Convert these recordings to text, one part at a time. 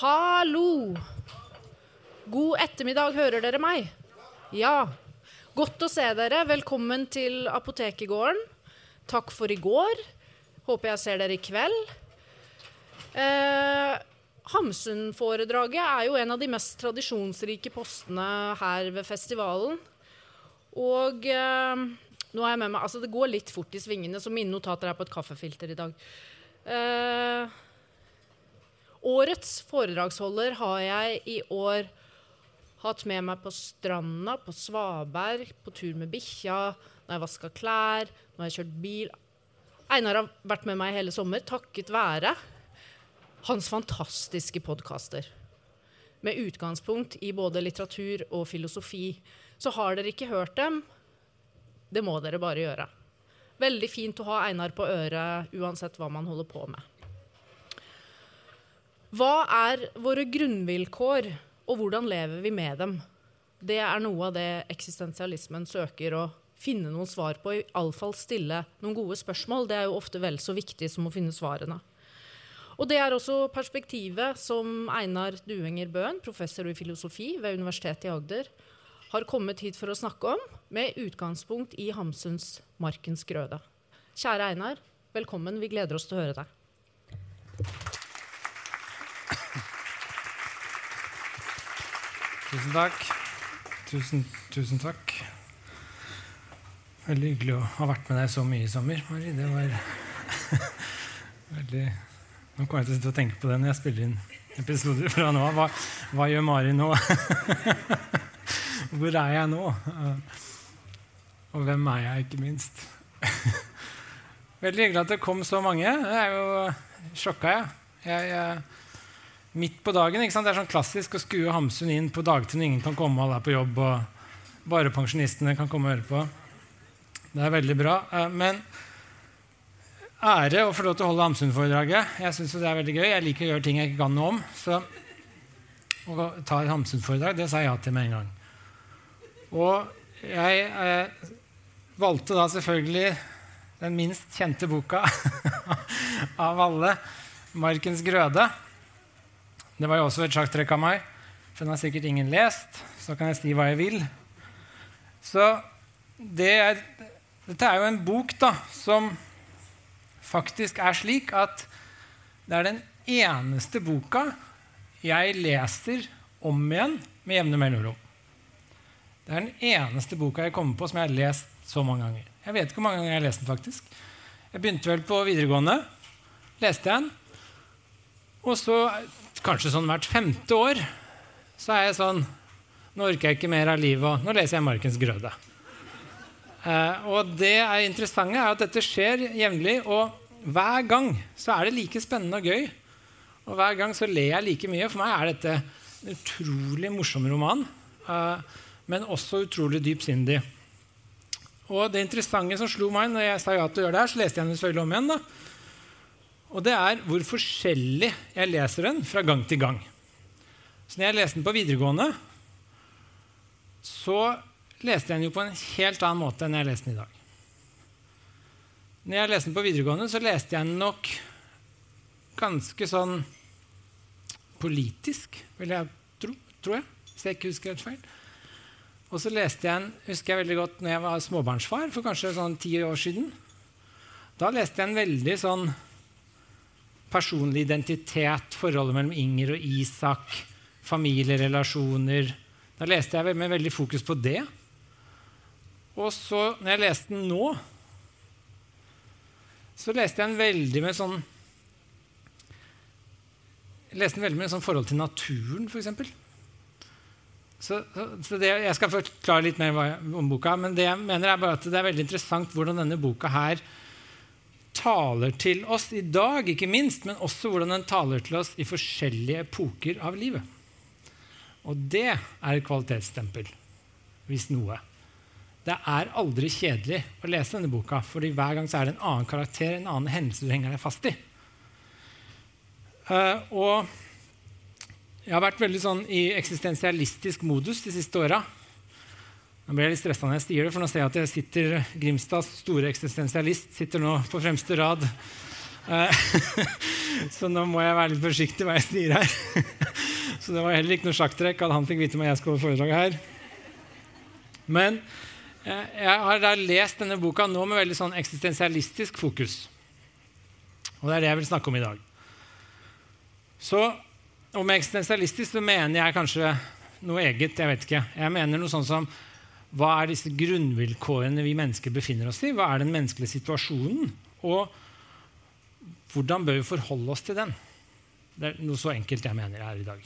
Hallo! God ettermiddag, hører dere meg? Ja. Godt å se dere. Velkommen til Apotekegården. Takk for i går. Håper jeg ser dere i kveld. Eh, Hamsun-foredraget er jo en av de mest tradisjonsrike postene her ved festivalen. Og eh, nå er jeg med meg Altså, det går litt fort i svingene, så mine notater er på et kaffefilter i dag. Eh, årets foredragsholder har jeg i år hatt med meg på stranda, på svaberg, på tur med bikkja, når jeg vaska klær, når jeg kjørt bil. Einar har vært med meg hele sommer takket være hans fantastiske podkaster. Med utgangspunkt i både litteratur og filosofi. Så har dere ikke hørt dem, det må dere bare gjøre. Veldig fint å ha Einar på øret uansett hva man holder på med. Hva er våre grunnvilkår, og hvordan lever vi med dem? Det er noe av det eksistensialismen søker å finne noen svar på, iallfall stille noen gode spørsmål. Det er jo ofte vel så viktig som å finne svarene. Og det er også perspektivet som Einar Duenger Bøhn, professor i filosofi ved Universitetet i Agder, har kommet hit for å snakke om, med utgangspunkt i Hamsuns 'Markens grøde'. Kjære Einar, velkommen. Vi gleder oss til å høre deg. Tusen takk. Tusen, tusen takk. Veldig hyggelig å ha vært med deg så mye i sommer, Mari. Det var veldig Nå kommer jeg til å tenke på det når jeg spiller inn episoder fra nå av. Hva, hva gjør Mari nå? Hvor er jeg nå? Og hvem er jeg, ikke minst? Veldig hyggelig at det kom så mange. Jeg er jo sjokka, jeg. jeg, jeg midt på dagen. ikke sant? Det er sånn klassisk å skue Hamsun inn på dagtid når ingen kan komme, alle er på jobb, og bare pensjonistene kan komme og høre på. Det er veldig bra. Eh, men ære å få lov til å holde Hamsun-foredraget. Jeg synes det er veldig gøy. Jeg liker å gjøre ting jeg ikke kan noe om. Så å ta et Hamsun-foredrag, det sa jeg ja til med en gang. Og jeg eh, valgte da selvfølgelig den minst kjente boka av alle, 'Markens grøde'. Det var jo også et sjakktrekk av meg, for den har sikkert ingen lest. Så kan jeg si hva jeg vil. Så det er, dette er jo en bok da, som faktisk er slik at det er den eneste boka jeg leser om igjen med jevne mellomrom. Det er den eneste boka jeg kommer på som jeg har lest så mange ganger. Jeg vet ikke hvor mange ganger jeg har lest den. faktisk. Jeg begynte vel på videregående. Leste jeg den. Og så, kanskje sånn hvert femte år, så er jeg sånn Nå orker jeg ikke mer av livet, og nå leser jeg 'Markens grøde'. Eh, og det er interessante er at dette skjer jevnlig, og hver gang så er det like spennende og gøy. Og hver gang så ler jeg like mye. For meg er dette en utrolig morsom roman, eh, men også utrolig dypsindig. Og det interessante som slo meg når jeg sa ja til å gjøre det her, så leste jeg den selvfølgelig om igjen. da. Og det er hvor forskjellig jeg leser den fra gang til gang. Så når jeg leste den på videregående, så leste jeg den jo på en helt annen måte enn jeg leste den i dag. Når jeg leste den på videregående, så leste jeg den nok ganske sånn politisk, vil jeg tro, tror jeg, hvis jeg ikke husker helt feil. Og så leste jeg den husker jeg veldig godt når jeg var småbarnsfar for kanskje sånn ti år siden. Da leste jeg en veldig sånn personlig identitet, forholdet mellom Inger og Isak, familierelasjoner. Da leste jeg med veldig fokus på det. Og så, når jeg leste den nå, så leste jeg den veldig med sånn jeg leste den veldig med sånn forhold til naturen, f.eks. Så, så, det, jeg skal forklare litt mer om boka, men det jeg mener er bare at det er veldig interessant hvordan denne boka her taler til oss i dag, ikke minst, men også hvordan den taler til oss i forskjellige epoker av livet. Og det er et kvalitetsstempel, hvis noe. Det er aldri kjedelig å lese denne boka, fordi hver gang er det en annen karakter, en annen hendelse du henger deg fast i. Uh, og jeg har vært veldig sånn i eksistensialistisk modus de siste åra. Nå ble jeg litt stressa når jeg sier det, for nå ser jeg at jeg sitter, Grimstads store eksistensialist sitter nå på fremste rad. Uh, Så nå må jeg være litt forsiktig hva jeg sier her. Så det var heller ikke noe sjakktrekk at han fikk vite hva jeg skulle holde foredraget her. Men eh, jeg har da lest denne boka nå med veldig sånn eksistensialistisk fokus. Og det er det jeg vil snakke om i dag. Så og med eksistensialistisk så mener jeg kanskje noe eget. Jeg vet ikke. Jeg mener noe sånn som hva er disse grunnvilkårene vi mennesker befinner oss i? Hva er den menneskelige situasjonen? Og hvordan bør vi forholde oss til den? Det er noe så enkelt jeg mener her i dag.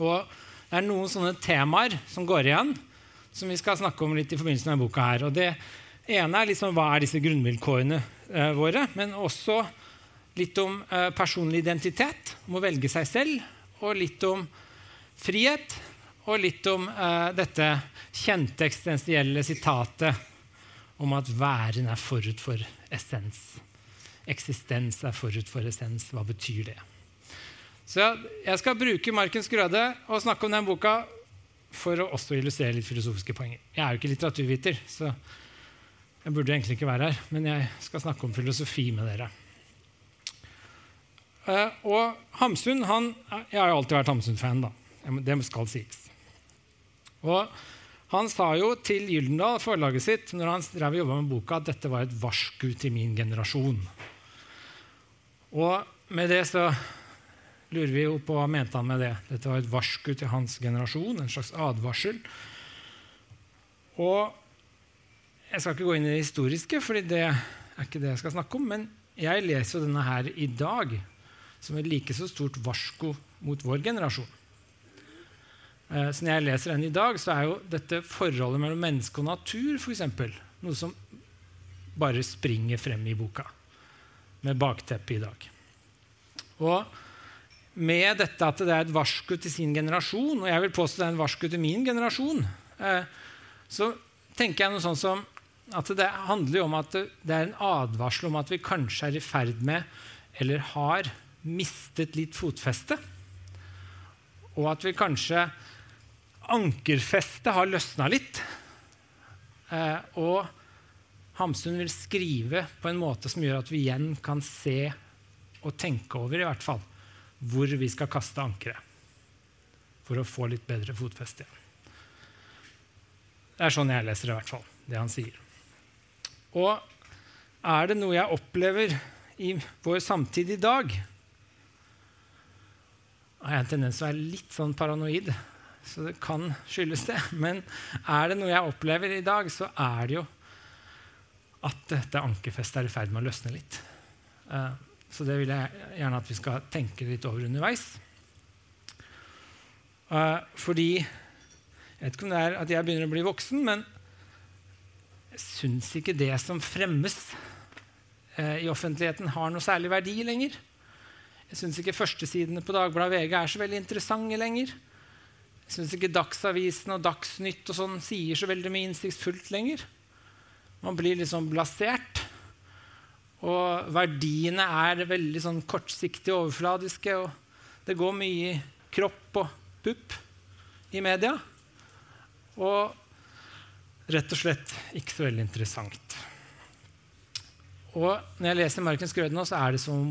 Og det er noen sånne temaer som går igjen, som vi skal snakke om litt i forbindelse med denne boka. her. Og det ene er liksom, hva er disse grunnvilkårene eh, våre, men også litt om eh, personlig identitet, om å velge seg selv, og litt om frihet, og litt om eh, dette kjente eksistensielle sitatet om at væren er forut for essens. Eksistens er forut for essens. Hva betyr det? Så jeg skal bruke Markens Grøde og snakke om den boka for å også illustrere litt filosofiske poenger. Jeg er jo ikke litteraturviter, så jeg burde egentlig ikke være her, men jeg skal snakke om filosofi med dere. Uh, og Hamsun han, Jeg har jo alltid vært Hamsun-fan. da. Det skal sies. Og Han sa jo til Gyldendal, forlaget sitt, når han drev jobba med boka, at dette var et varsku til min generasjon. Og med det så lurer vi jo på hva mente han med det. Dette var et varsku til hans generasjon, en slags advarsel. Og jeg skal ikke gå inn i det historiske, for det er ikke det jeg skal snakke om. Men jeg leser jo denne her i dag som et like så stort varsko mot vår generasjon. Eh, så når jeg leser den i dag, så er jo dette forholdet mellom menneske og natur for eksempel, noe som bare springer frem i boka, med bakteppet i dag. Og med dette at det er et varsku til sin generasjon, og jeg vil påstå det er en varsku til min generasjon, eh, så tenker jeg noe sånn som at det handler jo om at det er en advarsel om at vi kanskje er i ferd med, eller har, mistet litt fotfeste. Og at vi kanskje Ankerfestet har løsna litt. Eh, og Hamsun vil skrive på en måte som gjør at vi igjen kan se og tenke over i hvert fall, hvor vi skal kaste ankeret for å få litt bedre fotfeste. Det er sånn jeg leser i hvert fall, det han sier. Og er det noe jeg opplever i vår samtid i dag, har jeg en tendens til å være litt sånn paranoid, så det kan skyldes det. Men er det noe jeg opplever i dag, så er det jo at dette ankerfestet er i ferd med å løsne litt. Eh, så det vil jeg gjerne at vi skal tenke litt over underveis. Eh, fordi Jeg vet ikke om det er at jeg begynner å bli voksen, men jeg syns ikke det som fremmes eh, i offentligheten, har noe særlig verdi lenger. Jeg syns ikke førstesidene på Dagbladet VG er så veldig interessante lenger. Jeg syns ikke Dagsavisen og Dagsnytt og sånn sier så veldig mye innsiktsfullt lenger. Man blir liksom blasert. Og verdiene er veldig sånn kortsiktige og overfladiske. Og det går mye kropp og pupp i media. Og rett og slett ikke så veldig interessant. Og når jeg leser Markens Grøde nå, så er det som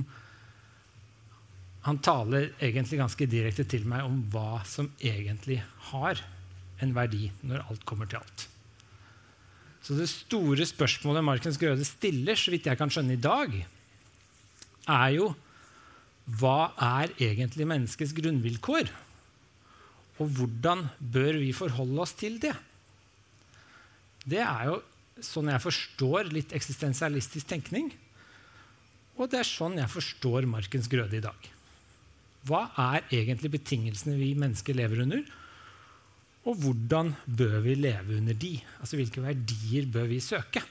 han taler egentlig ganske direkte til meg om hva som egentlig har en verdi når alt kommer til alt. Så det store spørsmålet Markens Grøde stiller, så vidt jeg kan skjønne i dag, er jo hva er egentlig menneskets grunnvilkår? Og hvordan bør vi forholde oss til det? Det er jo sånn jeg forstår litt eksistensialistisk tenkning. Og det er sånn jeg forstår Markens Grøde i dag. Hva er egentlig betingelsene vi mennesker lever under? Og hvordan bør vi leve under de? Altså hvilke verdier bør vi søke?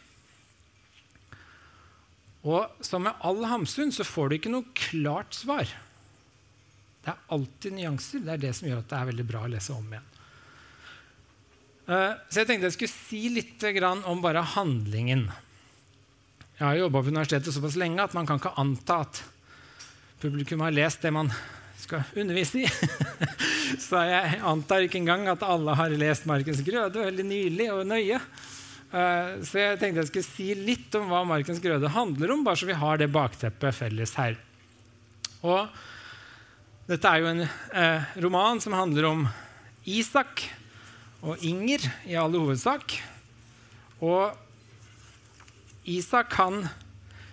Og som med all Hamsun så får du ikke noe klart svar. Det er alltid nyanser. Det er det som gjør at det er veldig bra å lese om igjen. Eh, så jeg tenkte jeg skulle si litt om bare handlingen. Jeg har jobba på universitetet såpass lenge at man kan ikke anta at publikum har lest det man skal undervise i. Så jeg antar ikke engang at alle har lest Markens Grøde veldig nylig og nøye. Eh, så jeg tenkte jeg skulle si litt om hva Markens Grøde handler om, bare så vi har det bakteppet felles her. Og dette er jo en eh, roman som handler om Isak og Inger i all hovedsak. Og Isak, han,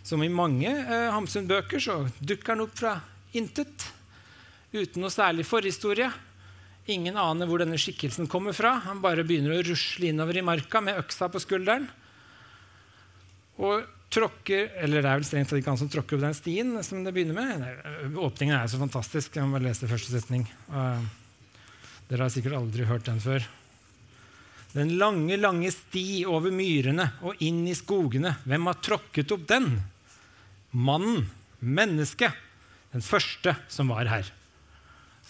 som i mange eh, Hamsun-bøker, så dukker han opp fra intet. Uten noe særlig forhistorie. Ingen aner hvor denne skikkelsen kommer fra. Han bare begynner å rusle innover i marka med øksa på skulderen. Og tråkker Eller det er vel strengt tatt ikke han som tråkker opp den stien som det begynner med. Åpningen er så fantastisk. Jeg må bare lese første setning. Uh, dere har sikkert aldri hørt den før. Den lange, lange sti over myrene og inn i skogene. Hvem har tråkket opp den? Mannen. Mennesket. Den første som var her.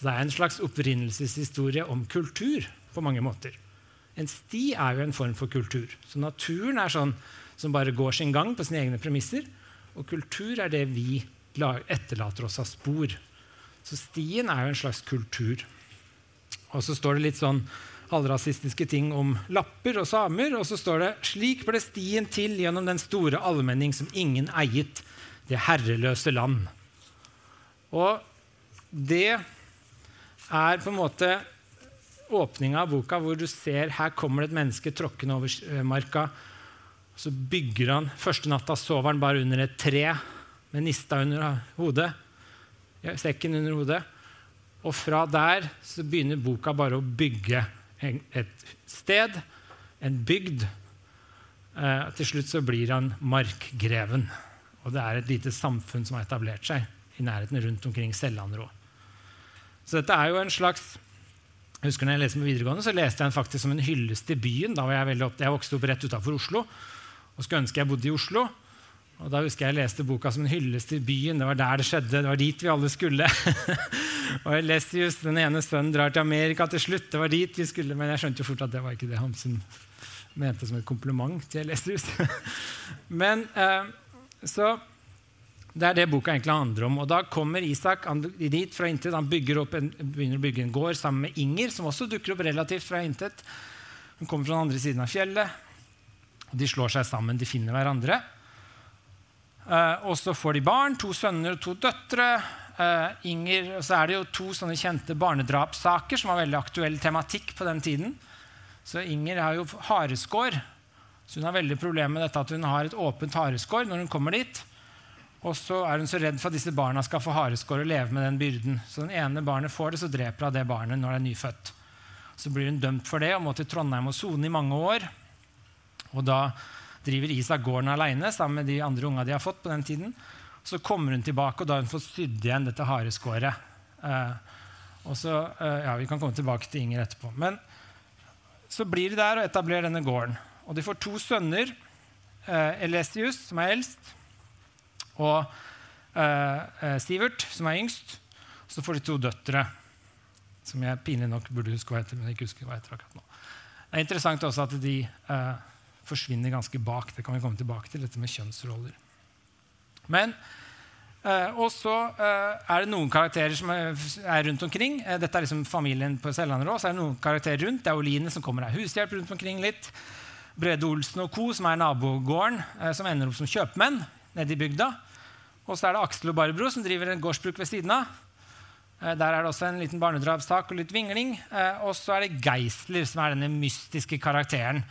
Så Det er en slags opprinnelseshistorie om kultur på mange måter. En sti er jo en form for kultur. Så naturen er sånn som bare går sin gang på sine egne premisser. Og kultur er det vi etterlater oss av spor. Så stien er jo en slags kultur. Og så står det litt sånn halvrasistiske ting om lapper og samer. Og så står det slik ble stien til gjennom den store allmenning som ingen eiet, det herreløse land. Og det er på en måte åpninga av boka hvor du ser her kommer det et menneske tråkkende over marka. Så bygger han Første natta sover han bare under et tre med nista under hodet. Sekken under hodet. Og fra der så begynner boka bare å bygge et sted, en bygd. Eh, til slutt så blir han markgreven. Og det er et lite samfunn som har etablert seg i nærheten rundt omkring Sellandrå. Så dette er jo en slags jeg husker når jeg leste med videregående, så leste jeg den faktisk som en hyllest til byen. Da var Jeg veldig opp, jeg vokste opp rett utafor Oslo og skulle ønske jeg bodde i Oslo. Og Da husker jeg jeg leste boka som en hyllest til byen. Det var der det skjedde. Det var dit vi alle skulle. og jeg leste just den ene sønnen, drar til Amerika til slutt. Det var dit vi skulle. Men jeg skjønte jo fort at det var ikke det Hamsun mente som et kompliment til jeg leste just. men eh, så det er det boka egentlig handler om. Og Da kommer Isak dit fra intet. Han en, begynner å bygge en gård sammen med Inger, som også dukker opp relativt fra intet. Hun kommer fra den andre siden av fjellet. De slår seg sammen, de finner hverandre. Uh, og så får de barn. To sønner og to døtre. Uh, Inger, og så er det jo to sånne kjente barnedrapssaker som var veldig aktuell tematikk på den tiden. Så Inger har jo hareskår. Så hun har veldig problemer med dette at hun har et åpent hareskår når hun kommer dit. Og så er hun så redd for at disse barna skal få hareskår og leve med den byrden. Så den ene barnet får det, så dreper hun det barnet når det er nyfødt. Så blir hun dømt for det og må til Trondheim og sone i mange år. Og da driver Isak gården aleine sammen med de andre unga de har fått på den tiden. Så kommer hun tilbake, og da har hun fått sydd igjen dette hareskåret. Eh, og så, eh, ja, Vi kan komme tilbake til Inger etterpå. Men så blir de der og etablerer denne gården. Og de får to sønner. Eh, Elesius, som er eldst, og eh, eh, Sivert, som er yngst. Så får de to døtre, som jeg pinlig nok burde huske hva heter. men ikke husker hva heter akkurat nå. Det er interessant også at de eh, forsvinner ganske bak. Det kan vi komme tilbake til, dette med kjønnsroller. Men eh, Og så eh, er det noen karakterer som er, er rundt omkring. Eh, dette er liksom familien på Sellanderå. Så er det noen karakterer rundt. Det er Oline som kommer av hushjelp rundt omkring litt. Brede Olsen og co., som er nabogården, som ender opp som kjøpmenn nede i bygda. Og så er det Aksel og Barbro som driver en gårdsbruk ved siden av. Eh, der er det også en liten barnedrapssak og litt vingling. Eh, og så er det Geisler, som er denne mystiske karakteren.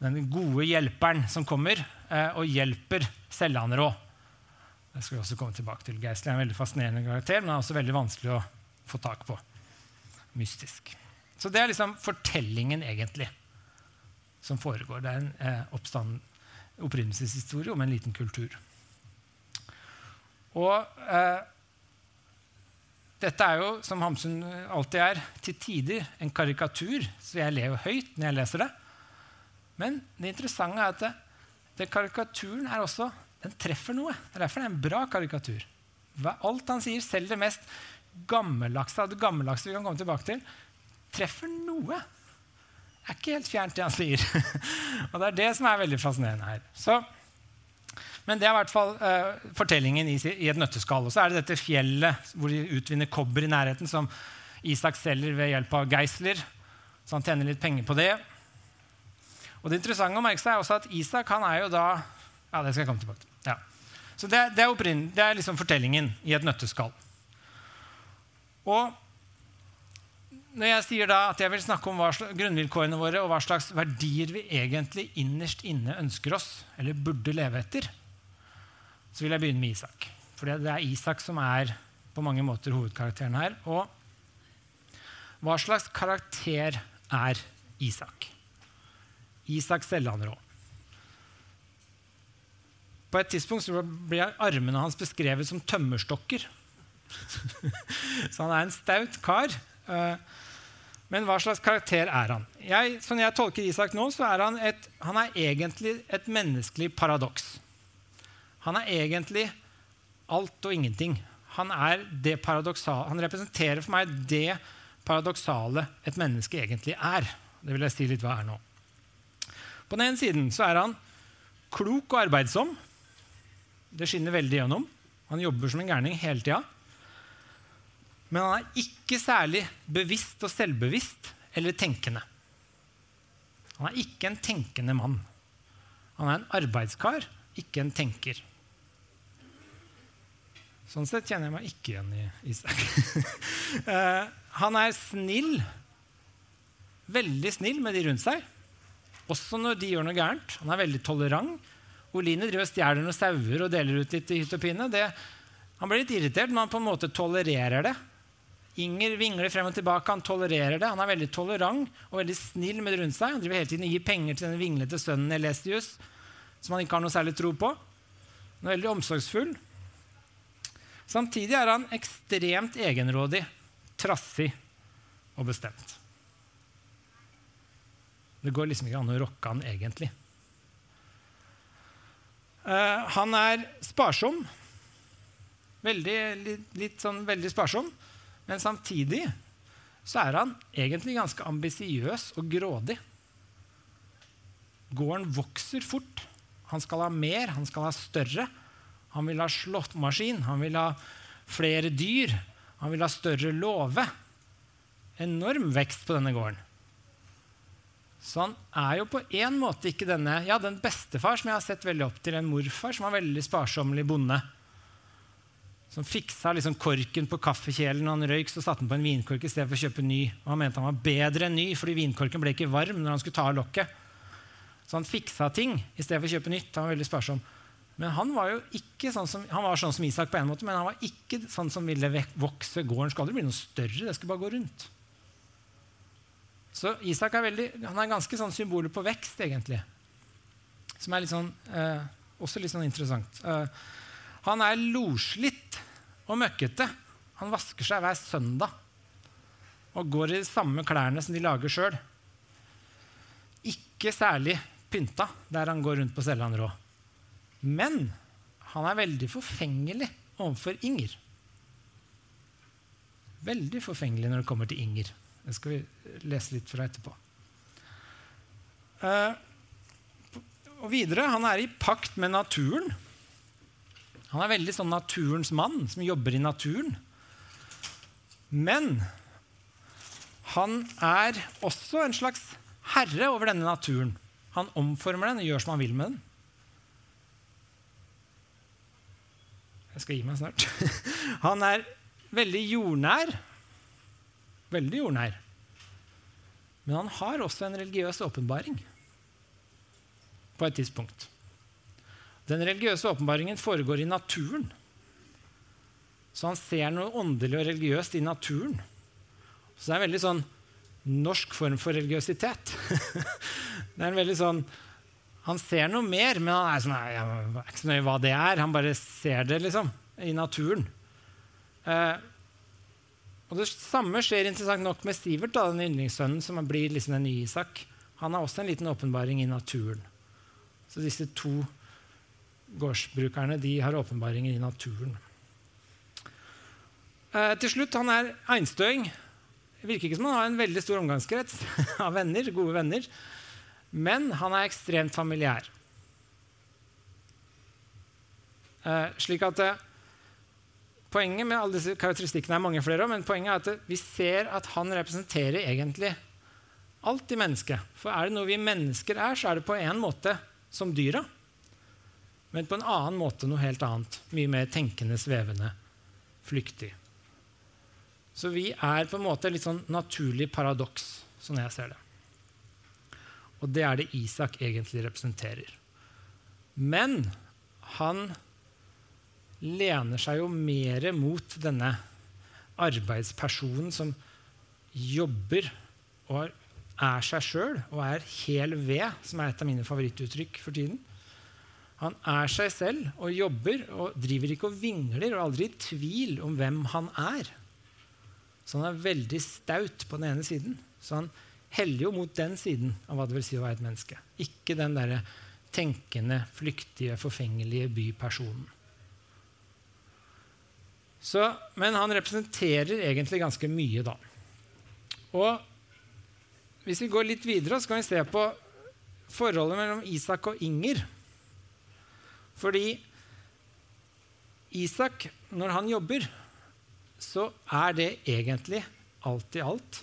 Den gode hjelperen som kommer eh, og hjelper Sellanrå. Det skal vi også komme tilbake til. Geisler er en veldig fascinerende karakter, men er også veldig vanskelig å få tak på. Mystisk. Så det er liksom fortellingen, egentlig, som foregår. Det er en eh, opprinnelseshistorie om en liten kultur. Og eh, dette er jo, som Hamsun alltid er, til tider en karikatur, så jeg ler høyt når jeg leser det. Men det interessante er at det, det karikaturen er også, den treffer noe. Det er derfor det er en bra karikatur. Alt han sier, selv det mest gammeldagse av det gammeldagse vi kan komme tilbake til, treffer noe. Det er ikke helt fjernt, det han sier. og det er det som er veldig fascinerende her. Så men det er i hvert fall uh, fortellingen i, i, et nøtteskall. Og så er det dette fjellet hvor de utvinner kobber i nærheten, som Isak selger ved hjelp av Geisler. Så han tjener litt penger på det. Og det interessante å merke seg er også at Isak han er jo da Ja, det skal jeg komme tilbake til. Ja. Så det, det, er, det er liksom fortellingen i et nøtteskall. Og når jeg sier da at jeg vil snakke om slags, grunnvilkårene våre og hva slags verdier vi egentlig innerst inne ønsker oss, eller burde leve etter, så vil jeg begynne med Isak. For det er Isak som er på mange måter hovedkarakteren her. Og hva slags karakter er Isak? Isak Sellandrå. På et tidspunkt blir armene hans beskrevet som tømmerstokker. så han er en staut kar. Eh, men hva slags karakter er han? Jeg, sånn jeg tolker Isak nå, så er han, et, han er egentlig et menneskelig paradoks. Han er egentlig alt og ingenting. Han, han representerer for meg det paradoksale et menneske egentlig er. Det vil jeg si litt hva er nå. På den ene siden så er han klok og arbeidsom. Det skinner veldig gjennom. Han jobber som en gærning hele tida. Men han er ikke særlig bevisst og selvbevisst eller tenkende. Han er ikke en tenkende mann. Han er en arbeidskar, ikke en tenker. Sånn sett kjenner jeg meg ikke igjen i Isak. uh, han er snill, veldig snill med de rundt seg, også når de gjør noe gærent. Han er veldig tolerant. Oline driver og stjeler noen sauer og deler ut litt i hytt og pine. Det, han blir litt irritert, men han på en måte tolererer det. Inger vingler frem og tilbake. Han tolererer det. Han er veldig tolerant og veldig snill med det rundt seg. Han driver hele tiden og gir penger til den vinglete sønnen Elesius, som han ikke har noe særlig tro på. Han er veldig omsorgsfull. Samtidig er han ekstremt egenrådig, trassig og bestemt. Det går liksom ikke an å rocke han egentlig. Uh, han er sparsom. Veldig, litt, litt sånn veldig sparsom. Men samtidig så er han egentlig ganske ambisiøs og grådig. Gården vokser fort. Han skal ha mer, han skal ha større. Han vil ha slåttmaskin, han vil ha flere dyr, han vil ha større låve. Enorm vekst på denne gården. Så han er jo på en måte ikke denne, ja, den bestefar som jeg har sett veldig opp til, en morfar som var veldig sparsommelig bonde som fiksa liksom korken på kaffekjelen når han røyk, så satte han på en vinkork i stedet for å kjøpe ny. Og han mente han var bedre enn ny, fordi vinkorken ble ikke varm når han skulle ta av lokket. Så han fiksa ting i stedet for å kjøpe nytt. Han var veldig sparsom. Men han var jo ikke sånn som, han var sånn som Isak på en måte, men han var ikke sånn som ville vokse. Gården skal aldri bli noe større, det skal bare gå rundt. Så Isak er, veldig, han er ganske sånn symboler på vekst, egentlig. Som er litt sånn, eh, også litt sånn interessant. Eh, han er loslitt og møkkete. Han vasker seg hver søndag og går i de samme klærne som de lager sjøl. Ikke særlig pynta der han går rundt på Selland Rå. Men han er veldig forfengelig overfor Inger. Veldig forfengelig når det kommer til Inger. Det skal vi lese litt fra etterpå. Uh, og videre, Han er i pakt med naturen. Han er veldig sånn naturens mann, som jobber i naturen. Men han er også en slags herre over denne naturen. Han omformer den og gjør som han vil med den. Jeg skal gi meg snart. Han er veldig jordnær. Veldig jordnær. Men han har også en religiøs åpenbaring på et tidspunkt. Den religiøse åpenbaringen foregår i naturen. Så han ser noe åndelig og religiøst i naturen. Så det er en veldig sånn norsk form for religiøsitet. det er en veldig sånn Han ser noe mer, men han er sånn, jeg er ikke så nøye hva det er. Han bare ser det liksom, i naturen. Eh, og Det samme skjer interessant nok med Sivert, da, den yndlingssønnen som blir liksom den nye Isak. Han har også en liten åpenbaring i naturen. Så disse to gårdsbrukerne de har åpenbaringer i naturen. Eh, til slutt, han er einstøing. Virker ikke som han har en veldig stor omgangskrets av venner, gode venner. Men han er ekstremt familiær. Eh, slik at eh, Poenget med alle disse karakteristikkene er mange flere, men poenget er at vi ser at han representerer egentlig alt i mennesket. For er det noe vi mennesker er, så er det på en måte som dyra men på en annen måte noe helt annet. Mye mer tenkende, svevende, flyktig. Så vi er på en måte litt sånn naturlig paradoks, sånn jeg ser det. Og det er det Isak egentlig representerer. Men han lener seg jo mer mot denne arbeidspersonen som jobber og er seg sjøl og er hel ved, som er et av mine favorittuttrykk for tiden. Han er seg selv og jobber og driver ikke og vingler og er aldri i tvil om hvem han er. Så han er veldig staut på den ene siden. Så han heller jo mot den siden av hva det vil si å være et menneske. Ikke den derre tenkende, flyktige, forfengelige bypersonen. Så, men han representerer egentlig ganske mye, da. Og hvis vi går litt videre, så kan vi se på forholdet mellom Isak og Inger. Fordi Isak, når han jobber, så er det egentlig alt i alt,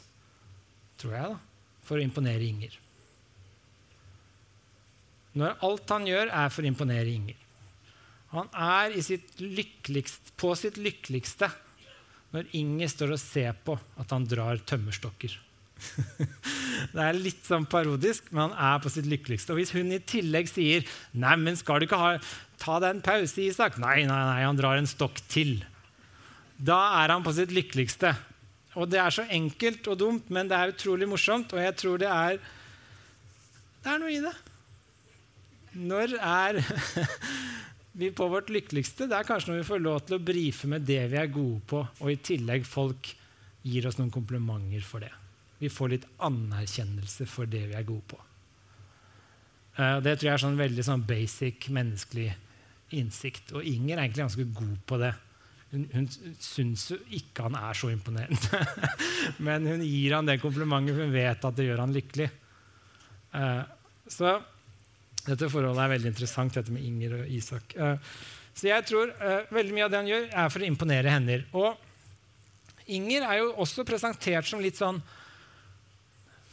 tror jeg, da, for å imponere Inger. Når alt han gjør, er for å imponere Inger. Han er sitt på sitt lykkeligste når Inger står og ser på at han drar tømmerstokker. det er litt sånn parodisk, men han er på sitt lykkeligste. Og hvis hun i tillegg sier 'Nei, men skal du ikke ha, ta deg en pause, Isak?' Nei, nei, nei, han drar en stokk til. Da er han på sitt lykkeligste. Og det er så enkelt og dumt, men det er utrolig morsomt, og jeg tror det er Det er noe i det. Når er vi på vårt lykkeligste? Det er kanskje når vi får lov til å brife med det vi er gode på, og i tillegg folk gir oss noen komplimenter for det. Vi får litt anerkjennelse for det vi er gode på. Uh, det tror jeg er sånn veldig sånn basic menneskelig innsikt. Og Inger er egentlig ganske god på det. Hun, hun syns ikke han er så imponerende, men hun gir han det komplimentet, for hun vet at det gjør han lykkelig. Eh, så dette forholdet er veldig interessant, dette med Inger og Isak. Eh, så jeg tror eh, veldig mye av det han gjør, er for å imponere henne. Og Inger er jo også presentert som litt sånn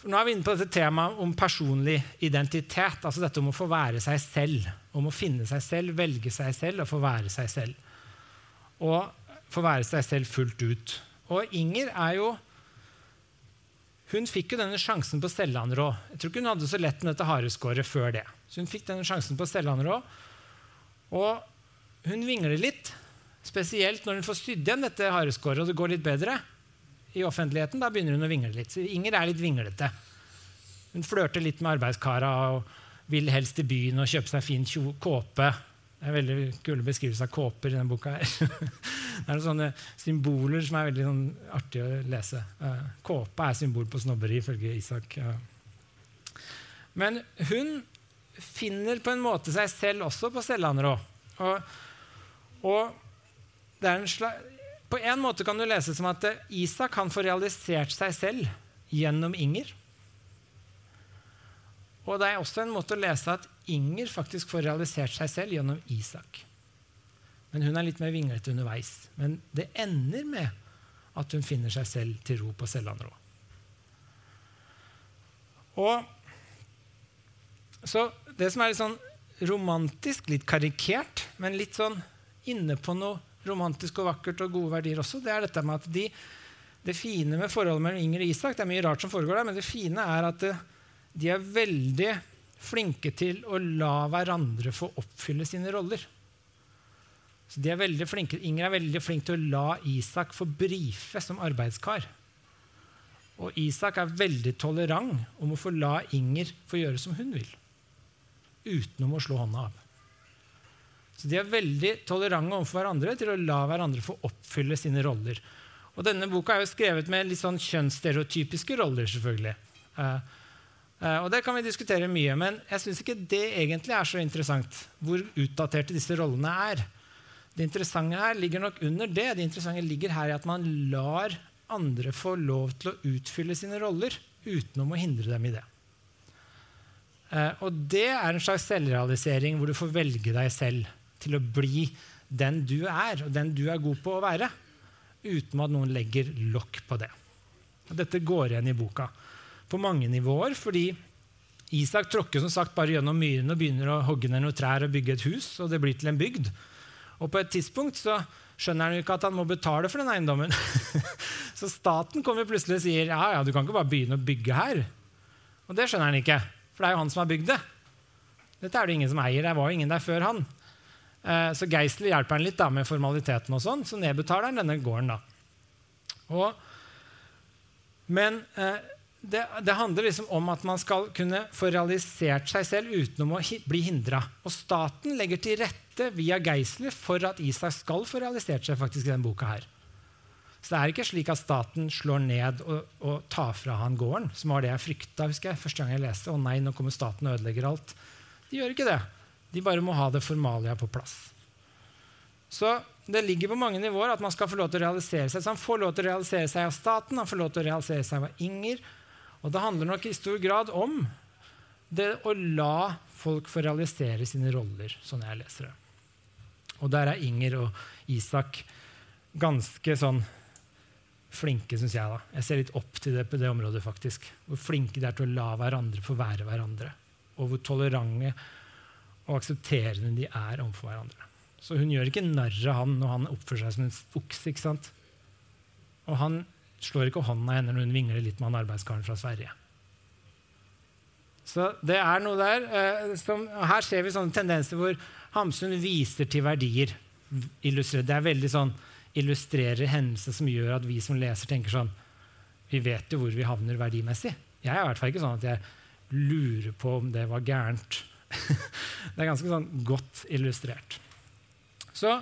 Nå er vi inne på dette temaet om personlig identitet. altså Dette om å få være seg selv. Om å finne seg selv, velge seg selv og få være seg selv og få være seg selv fullt ut. Og Inger er jo Hun fikk jo denne sjansen på Sellandrå. Jeg tror ikke hun hadde så lett med dette hareskåret før det. Så hun fikk denne sjansen på Sellandrå. Og hun vingler litt, spesielt når hun får sydd igjen dette hareskåret og det går litt bedre i offentligheten. Da begynner hun å vingle litt. Så Inger er litt vinglete. Hun flørter litt med arbeidskara og vil helst til byen og kjøpe seg fin kåpe det er veldig kule beskrivelser av kåper i denne boka. her. det er sånne symboler som er veldig sånn, artige å lese. Uh, kåpe er symbol på snobberi, ifølge Isak. Men hun finner på en måte seg selv også på Sellanrå. Og, og en på en måte kan du lese som at Isak kan få realisert seg selv gjennom Inger. Og det er også en måte å lese at Inger faktisk får realisert seg selv gjennom Isak. Men hun er litt mer vinglete underveis. Men det ender med at hun finner seg selv til ro på Sellandrå. Og så det som er litt sånn romantisk, litt karikert, men litt sånn inne på noe romantisk og vakkert og gode verdier også, det er dette med at de, det fine med forholdet mellom Inger og Isak Det er mye rart som foregår der, men det fine er at det, de er veldig flinke til å la hverandre få oppfylle sine roller. Så de er flinke, Inger er veldig flink til å la Isak få brife som arbeidskar. Og Isak er veldig tolerant om å få la Inger få gjøre som hun vil. Utenom å slå hånda av. Så de er veldig tolerante overfor hverandre til å la hverandre få oppfylle sine roller. Og denne boka er jo skrevet med litt sånn kjønnsstereotypiske roller. selvfølgelig. Eh, og Det kan vi diskutere mye, men jeg syns ikke det egentlig er så interessant. Hvor utdaterte disse rollene er. Det interessante her ligger nok under det. Det interessante ligger her i at man lar andre få lov til å utfylle sine roller utenom å hindre dem i det. Eh, og det er en slags selvrealisering hvor du får velge deg selv til å bli den du er, og den du er god på å være, uten at noen legger lokk på det. Og dette går igjen i boka på mange nivåer. Fordi Isak tråkker som sagt bare gjennom myrene og begynner å hogge ned noen trær og bygge et hus. og det blir til en bygd. Og på et tidspunkt så skjønner han jo ikke at han må betale for den eiendommen. så staten kommer plutselig og sier ja, ja, du kan ikke bare begynne å bygge her. Og det skjønner han ikke, for det er jo han som har bygd det. Dette er det ingen som eier, det var jo ingen der før han. Eh, så Geisler hjelper han litt da, med formaliteten, og sånn, så nedbetaler han denne gården. da. Og, men eh, det, det, handler liksom om at man skal kunne få realisert seg selv uten å bli hindra. Og staten legger til rette via Geisler for at Isak skal få realisert seg faktisk i denne boka. her. Så det er ikke slik at staten slår ned og, og tar fra han gården, som var det jeg frykta husker jeg, første gang jeg leste. Å nei, nå kommer staten og ødelegger alt. De gjør ikke det. De bare må ha det formalia på plass. Så det ligger på mange nivåer at man skal få lov til å realisere seg. Så han får lov til å realisere seg av staten, han får lov til å realisere seg av Inger. Og det handler nok i stor grad om det å la folk få realisere sine roller, sånn jeg leser det. Og der er Inger og Isak ganske sånn flinke, syns jeg. da. Jeg ser litt opp til det på det området. faktisk. Hvor flinke de er til å la hverandre få være hverandre. Og hvor tolerante og aksepterende de er overfor hverandre. Så hun gjør ikke narr av han når han oppfører seg som en okse. Og han slår ikke hånda av henne når hun vingler litt med han arbeidskaren fra Sverige. Så det er noe der. Eh, som, her ser vi sånne tendenser hvor Hamsun viser til verdier. Det er veldig sånn illustrerer hendelser som gjør at vi som leser, tenker sånn Vi vet jo hvor vi havner verdimessig. Jeg er i hvert fall ikke sånn at jeg lurer på om det var gærent. det er ganske sånn godt illustrert. Så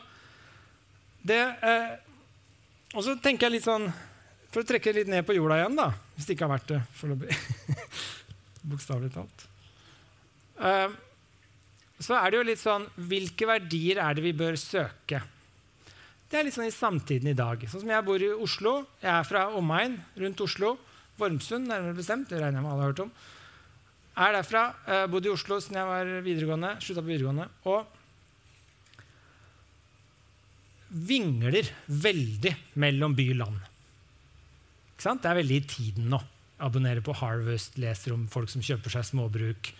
det eh, Og så tenker jeg litt sånn For å trekke litt ned på jorda igjen, da, hvis det ikke har vært det foreløpig. Bokstavelig talt. Uh, så er det jo litt sånn Hvilke verdier er det vi bør søke? Det er litt sånn i samtiden i dag. Sånn som Jeg bor i Oslo. Jeg er fra omegn rundt Oslo. Vormsund, nærmere bestemt. Det regner jeg med alle har hørt om. Jeg er derfra. Uh, bodde i Oslo siden jeg var videregående. Slutta på videregående. Og vingler veldig mellom by og land. Det er veldig i tiden nå. Abonnerer på Harvest, leser om folk som kjøper seg småbruk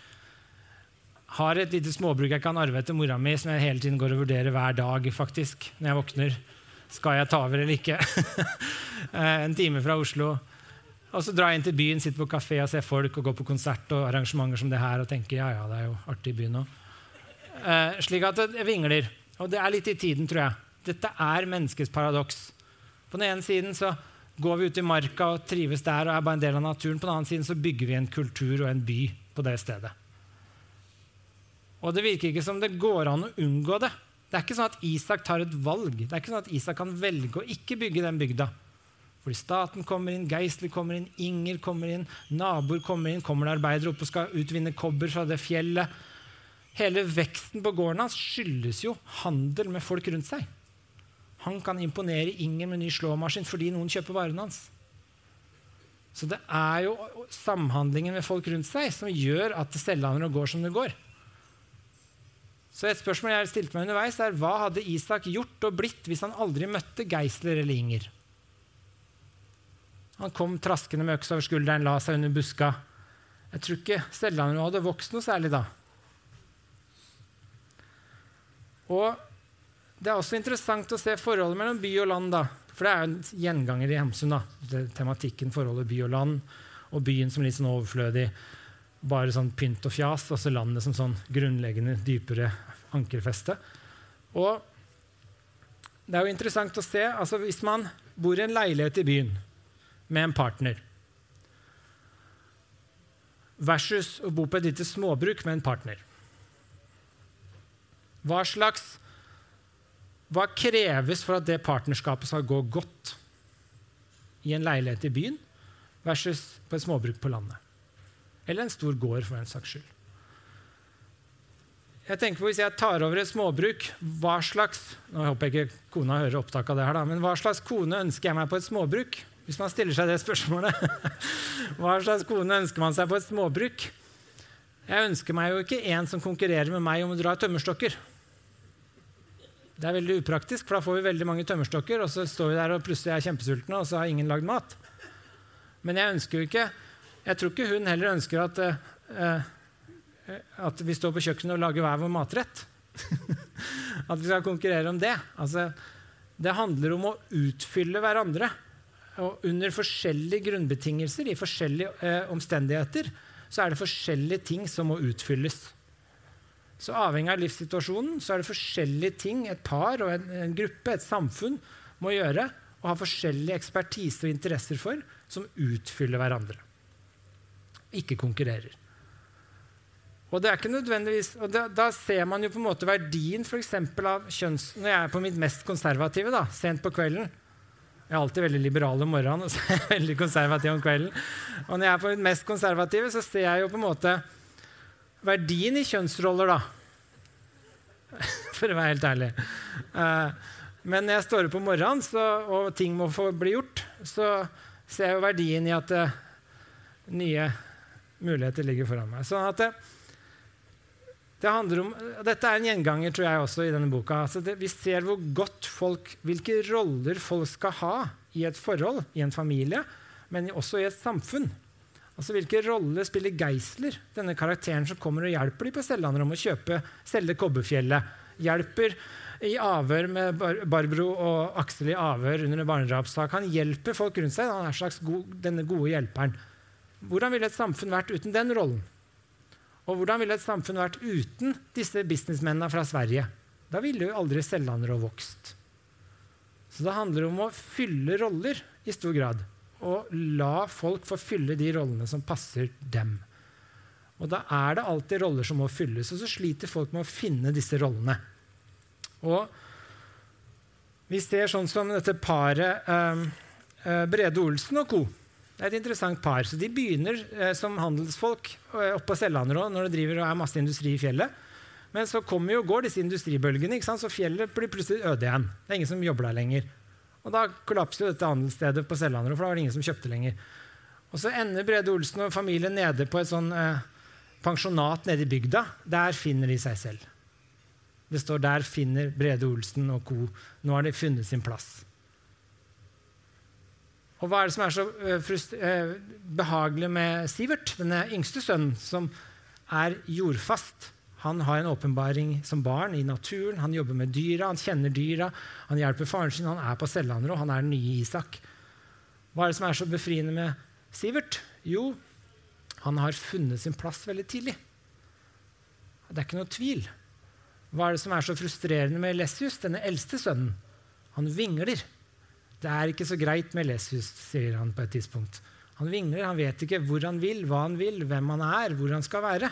har et lite småbruk jeg kan arve etter mora mi, som jeg hele tiden går og vurderer hver dag faktisk, når jeg våkner. Skal jeg ta over eller ikke? Eh, en time fra Oslo. Og så drar jeg inn til byen, sitter på kafé og ser folk og går på konsert og arrangementer som det her og tenker ja, ja, det er jo artig i byen òg. Eh, slik at det vingler. Og det er litt i tiden, tror jeg. Dette er menneskets paradoks. På den ene siden så går vi ut i marka og trives der og er bare en del av naturen. På den andre siden så bygger vi en kultur og en by på det stedet. Og det virker ikke som det går an å unngå det. Det er ikke sånn at Isak tar et valg. Det er ikke sånn at Isak kan velge å ikke bygge den bygda. Fordi staten kommer inn, Geistlig kommer inn, Inger kommer inn, naboer kommer inn, kommer det arbeidere opp og skal utvinne kobber fra det fjellet. Hele veksten på gården hans skyldes jo handel med folk rundt seg. Han kan imponere Inger med ny slåmaskin fordi noen kjøper varene hans. Så det er jo samhandlingen med folk rundt seg som gjør at og går som det går. Så et spørsmål jeg stilte meg underveis, er hva hadde Isak gjort og blitt hvis han aldri møtte Geisler eller Inger? Han kom traskende med øks over skulderen, la seg under buska. Jeg tror ikke Stellanderud hadde vokst noe særlig da. Og Det er også interessant å se forholdet mellom by og land. da. For det er jo en gjenganger i Hemsun. da, Tematikken forholdet by og land, og byen som litt sånn overflødig bare sånn pynt og fjas, og så landet som sånn grunnleggende, dypere ankerfeste. Og det er jo interessant å se altså Hvis man bor i en leilighet i byen med en partner versus å bo på et lite småbruk med en partner Hva slags Hva kreves for at det partnerskapet skal gå godt i en leilighet i byen versus på et småbruk på landet? Eller en stor gård, for en saks skyld. Jeg tenker på Hvis jeg tar over et småbruk, hva slags nå håper jeg ikke kona hører opptak av det her da, men hva slags kone ønsker jeg meg på et småbruk? Hvis man stiller seg det spørsmålet. Hva slags kone ønsker man seg på et småbruk? Jeg ønsker meg jo ikke en som konkurrerer med meg om å dra tømmerstokker. Det er veldig upraktisk, for da får vi veldig mange tømmerstokker, og så står vi der og plutselig er kjempesultne, og så har ingen lagd mat. Men jeg ønsker jo ikke jeg tror ikke hun heller ønsker at, uh, at vi står på kjøkkenet og lager hver vår matrett. at vi skal konkurrere om det. Altså, det handler om å utfylle hverandre. Og under forskjellige grunnbetingelser, i forskjellige eh, omstendigheter, så er det forskjellige ting som må utfylles. Så avhengig av livssituasjonen så er det forskjellige ting et par og en, en gruppe, et samfunn, må gjøre og ha forskjellig ekspertise og interesser for, som utfyller hverandre. Ikke konkurrerer. Og det er ikke nødvendigvis, og da, da ser man jo på en måte verdien for av kjønns... Når jeg er på mitt mest konservative, da, sent på kvelden Jeg er alltid veldig liberal om morgenen og så er jeg veldig konservativ om kvelden. Og når jeg er på mitt mest konservative, så ser jeg jo på en måte verdien i kjønnsroller, da. For å være helt ærlig. Uh, men når jeg står opp om morgenen så, og ting må få bli gjort, så ser jeg jo verdien i at uh, nye muligheter ligger foran meg. Sånn at det, det om, dette er en gjenganger tror jeg også i denne boka. Altså det, vi ser hvor godt folk, hvilke roller folk skal ha i et forhold, i en familie, men også i et samfunn. Altså Hvilke roller spiller Geisler, denne karakteren som kommer og hjelper dem på Sellandrom å kjøpe, selge Kobberfjellet? Hjelper i avhør med Barbro og Aksel i avhør under en barnedrapssak. Han hjelper folk rundt seg. Han er slags god, denne gode hjelperen. Hvordan ville et samfunn vært uten den rollen? Og hvordan ville et samfunn vært uten disse businessmennene fra Sverige? Da ville jo aldri Sellandrå vokst. Så det handler om å fylle roller i stor grad. Og la folk få fylle de rollene som passer dem. Og da er det alltid roller som må fylles, og så sliter folk med å finne disse rollene. Og vi ser sånn som dette paret eh, Brede Olsen og co. Det er et interessant par. Så De begynner eh, som handelsfolk eh, oppe på Sellanderå når det driver og er masse industri i fjellet. Men så kommer jo, går disse industribølgene, så fjellet blir plutselig øde igjen. Det er ingen som jobber der lenger. Og Da kollapser jo dette handelsstedet på Sellandro, for da var det ingen som kjøpte lenger. Og Så ender Brede Olsen og familien nede på et sånn eh, pensjonat nede i bygda. Der finner de seg selv. Det står 'Der finner Brede Olsen og co.' Nå har de funnet sin plass. Og hva er det som er så eh, eh, behagelig med Sivert, denne yngste sønnen, som er jordfast? Han har en åpenbaring som barn i naturen. Han jobber med dyra, han kjenner dyra. Han hjelper faren sin, han er på Sellandrå, han er den nye Isak. Hva er det som er så befriende med Sivert? Jo, han har funnet sin plass veldig tidlig. Det er ikke noe tvil. Hva er det som er så frustrerende med Lessius, denne eldste sønnen? Han vingler. Det er ikke så greit med Lessius, sier han på et tidspunkt. Han vingler, han vet ikke hvor han vil, hva han vil, hvem han er, hvor han skal være.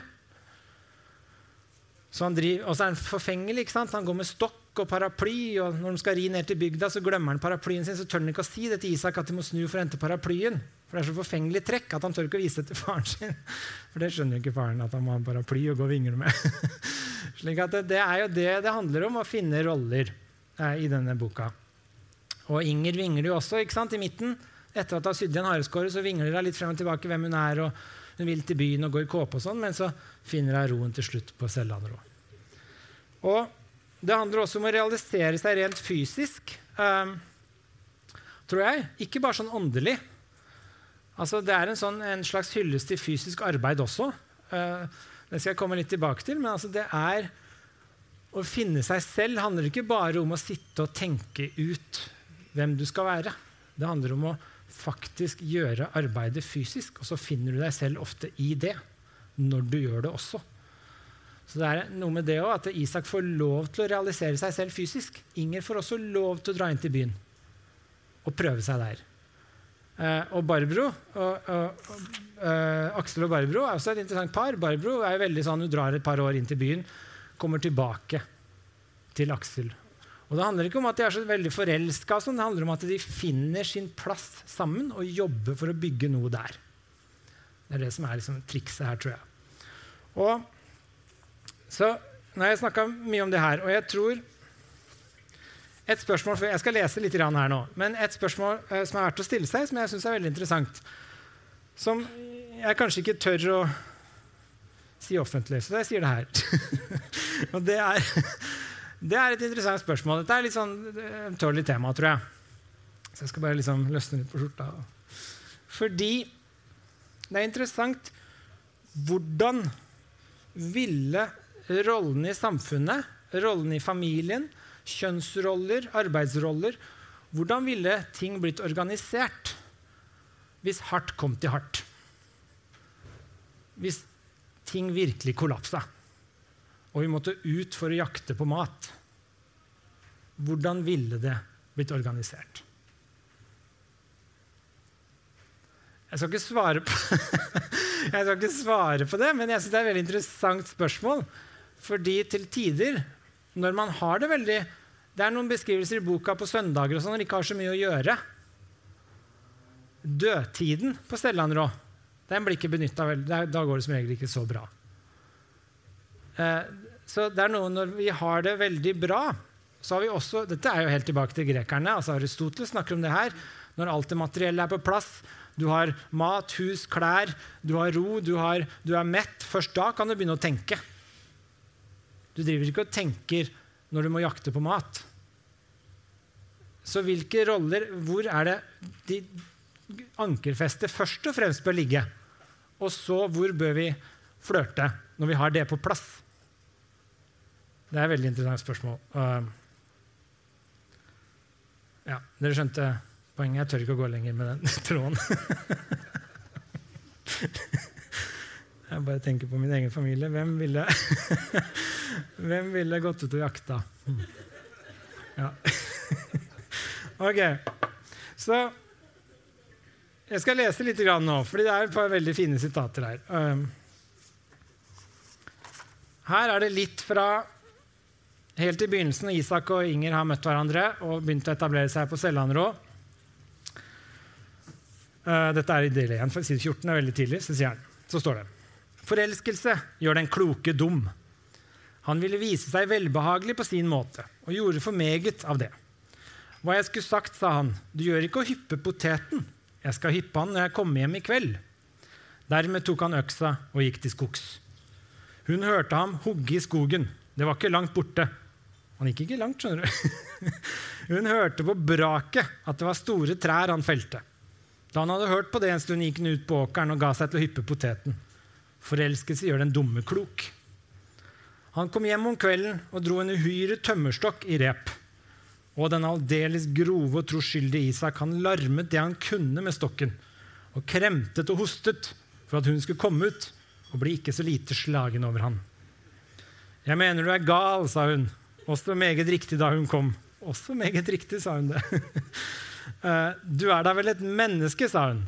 Så han driver, og så er han forfengelig. ikke sant? Han går med stokk og paraply, og når de skal ri ned til bygda, så glemmer han paraplyen sin, så tør han ikke å si det til Isak at de må snu for å hente paraplyen. For det er så forfengelig trekk at han tør ikke å vise det til faren sin. For det skjønner jo ikke faren, at han må ha en paraply og gå og vingle med. Slik at det, det, er jo det det handler om, å finne roller eh, i denne boka. Og Inger vingler jo også ikke sant, i midten. Etter at hun har sydd igjen hareskåret, så vingler hun litt frem og tilbake hvem hun er. og Hun vil til byen og gå i kåpe og sånn, men så finner hun roen til slutt på Sellandrå. Og det handler også om å realisere seg rent fysisk, um, tror jeg. Ikke bare sånn åndelig. Altså, det er en, sånn, en slags hyllest til fysisk arbeid også. Uh, det skal jeg komme litt tilbake til. Men altså, det er å finne seg selv handler ikke bare om å sitte og tenke ut hvem du skal være. Det handler om å faktisk gjøre arbeidet fysisk, og så finner du deg selv ofte i det når du gjør det også. Så det er noe med det også, at Isak får lov til å realisere seg selv fysisk. Inger får også lov til å dra inn til byen og prøve seg der. Eh, og Barbro, og, og, og, uh, Aksel og Barbro er også et interessant par. Barbro er veldig sånn, Hun drar et par år inn til byen, kommer tilbake til Aksel og Det handler ikke om at de er så veldig forelska, sånn, det handler om at de finner sin plass sammen og jobber for å bygge noe der. Det er det som er liksom trikset her, tror jeg. Og så, Nå har jeg snakka mye om det her, og jeg tror et spørsmål, for Jeg skal lese litt her nå, men et spørsmål eh, som er verdt å stille seg, som jeg syns er veldig interessant, som jeg kanskje ikke tør å si offentlig, så jeg sier det her. og det er det er et interessant spørsmål. Dette er litt sånn ømtålig tema, tror jeg. Så jeg skal bare liksom løsne litt på skjorta. Fordi det er interessant hvordan ville rollen i samfunnet, rollen i familien, kjønnsroller, arbeidsroller. Hvordan ville ting blitt organisert hvis hardt kom til hardt? Hvis ting virkelig kollapsa, og vi måtte ut for å jakte på mat? Hvordan ville det blitt organisert? Jeg skal ikke svare på, skal ikke svare på det, men jeg synes det er et veldig interessant spørsmål. Fordi til tider, når man har det veldig Det er noen beskrivelser i boka på søndager og sånn, når de ikke har så mye å gjøre. Dødtiden på Stellanrå den blir ikke benytta. Da går det som regel ikke så bra. Eh, så det er noe når vi har det veldig bra, så har vi også Dette er jo helt tilbake til grekerne. altså Aristoteles snakker om det her. Når alt det materielle er på plass, du har mat, hus, klær, du har ro, du, har, du er mett. Først da kan du begynne å tenke. Du driver ikke og tenker når du må jakte på mat. Så hvilke roller Hvor er det de ankerfestet først og fremst bør ligge? Og så hvor bør vi flørte når vi har det på plass? Det er et veldig interessant spørsmål. Uh, ja, dere skjønte Poenget jeg tør ikke å gå lenger med den tråden. jeg bare tenker på min egen familie. Hvem ville, Hvem ville gått ut og jakta? Ja. ok. Så jeg skal lese litt nå, for det er et par veldig fine sitater her. Um, her er det litt fra helt i begynnelsen, Isak og Inger har møtt hverandre og begynt å etablere seg på Sellanrå. Uh, dette er i del 1, for side 14 er veldig tidlig. Så, sier han, så står det Forelskelse gjør den kloke dum. Han ville vise seg velbehagelig på sin måte, og gjorde for meget av det. Hva jeg skulle sagt, sa han, du gjør ikke å hyppe poteten. Jeg skal hyppe han når jeg kommer hjem i kveld. Dermed tok han øksa og gikk til skogs. Hun hørte ham hogge i skogen. Det var ikke langt borte. Han gikk ikke langt, skjønner du. Hun hørte på braket at det var store trær han felte. Da han hadde hørt på det en stund, gikk han ut på åkeren og ga seg til å hyppe poteten. Forelskelse gjør den dumme klok. Han kom hjem om kvelden og dro en uhyre tømmerstokk i rep. Og den aldeles grove og troskyldige Isak han larmet det han kunne med stokken, og kremtet og hostet for at hun skulle komme ut og bli ikke så lite slagen over han. Jeg mener du er gal, sa hun, også meget riktig da hun kom. Også meget riktig, sa hun det. Eh, du er da vel et menneske, sa hun.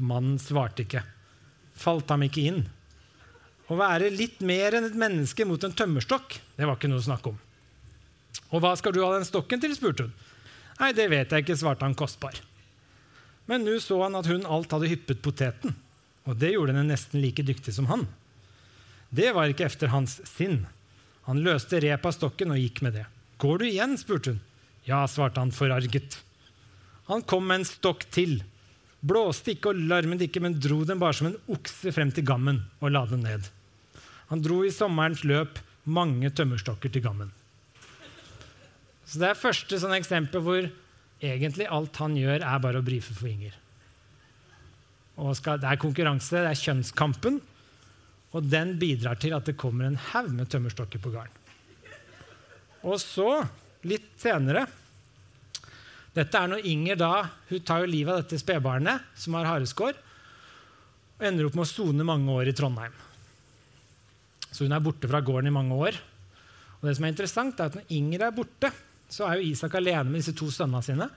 Mannen svarte ikke. Falt ham ikke inn. Å være litt mer enn et menneske mot en tømmerstokk, det var ikke noe å snakke om. Og hva skal du ha den stokken til, spurte hun. Nei, det vet jeg ikke, svarte han kostbar. Men nå så han at hun alt hadde hyppet poteten, og det gjorde henne nesten like dyktig som han. Det var ikke efter hans sinn. Han løste repet av stokken og gikk med det. Går du igjen? spurte hun. Ja, svarte han forarget. Han kom med en stokk til. Blåste ikke og larmet ikke, men dro den bare som en okse frem til gammen og la den ned. Han dro i sommerens løp mange tømmerstokker til gammen. Så Det er første sånn eksempel hvor egentlig alt han gjør, er bare å brife for Inger. Skal, det er konkurranse, det er kjønnskampen, og den bidrar til at det kommer en haug med tømmerstokker på gården. Og så, litt senere dette er når Inger da, hun tar jo livet av dette spedbarnet som har hareskår, og ender opp med å sone mange år i Trondheim. Så hun er borte fra gården i mange år. Og det som er interessant er at Når Inger er borte, så er jo Isak alene med disse to sønnene sine.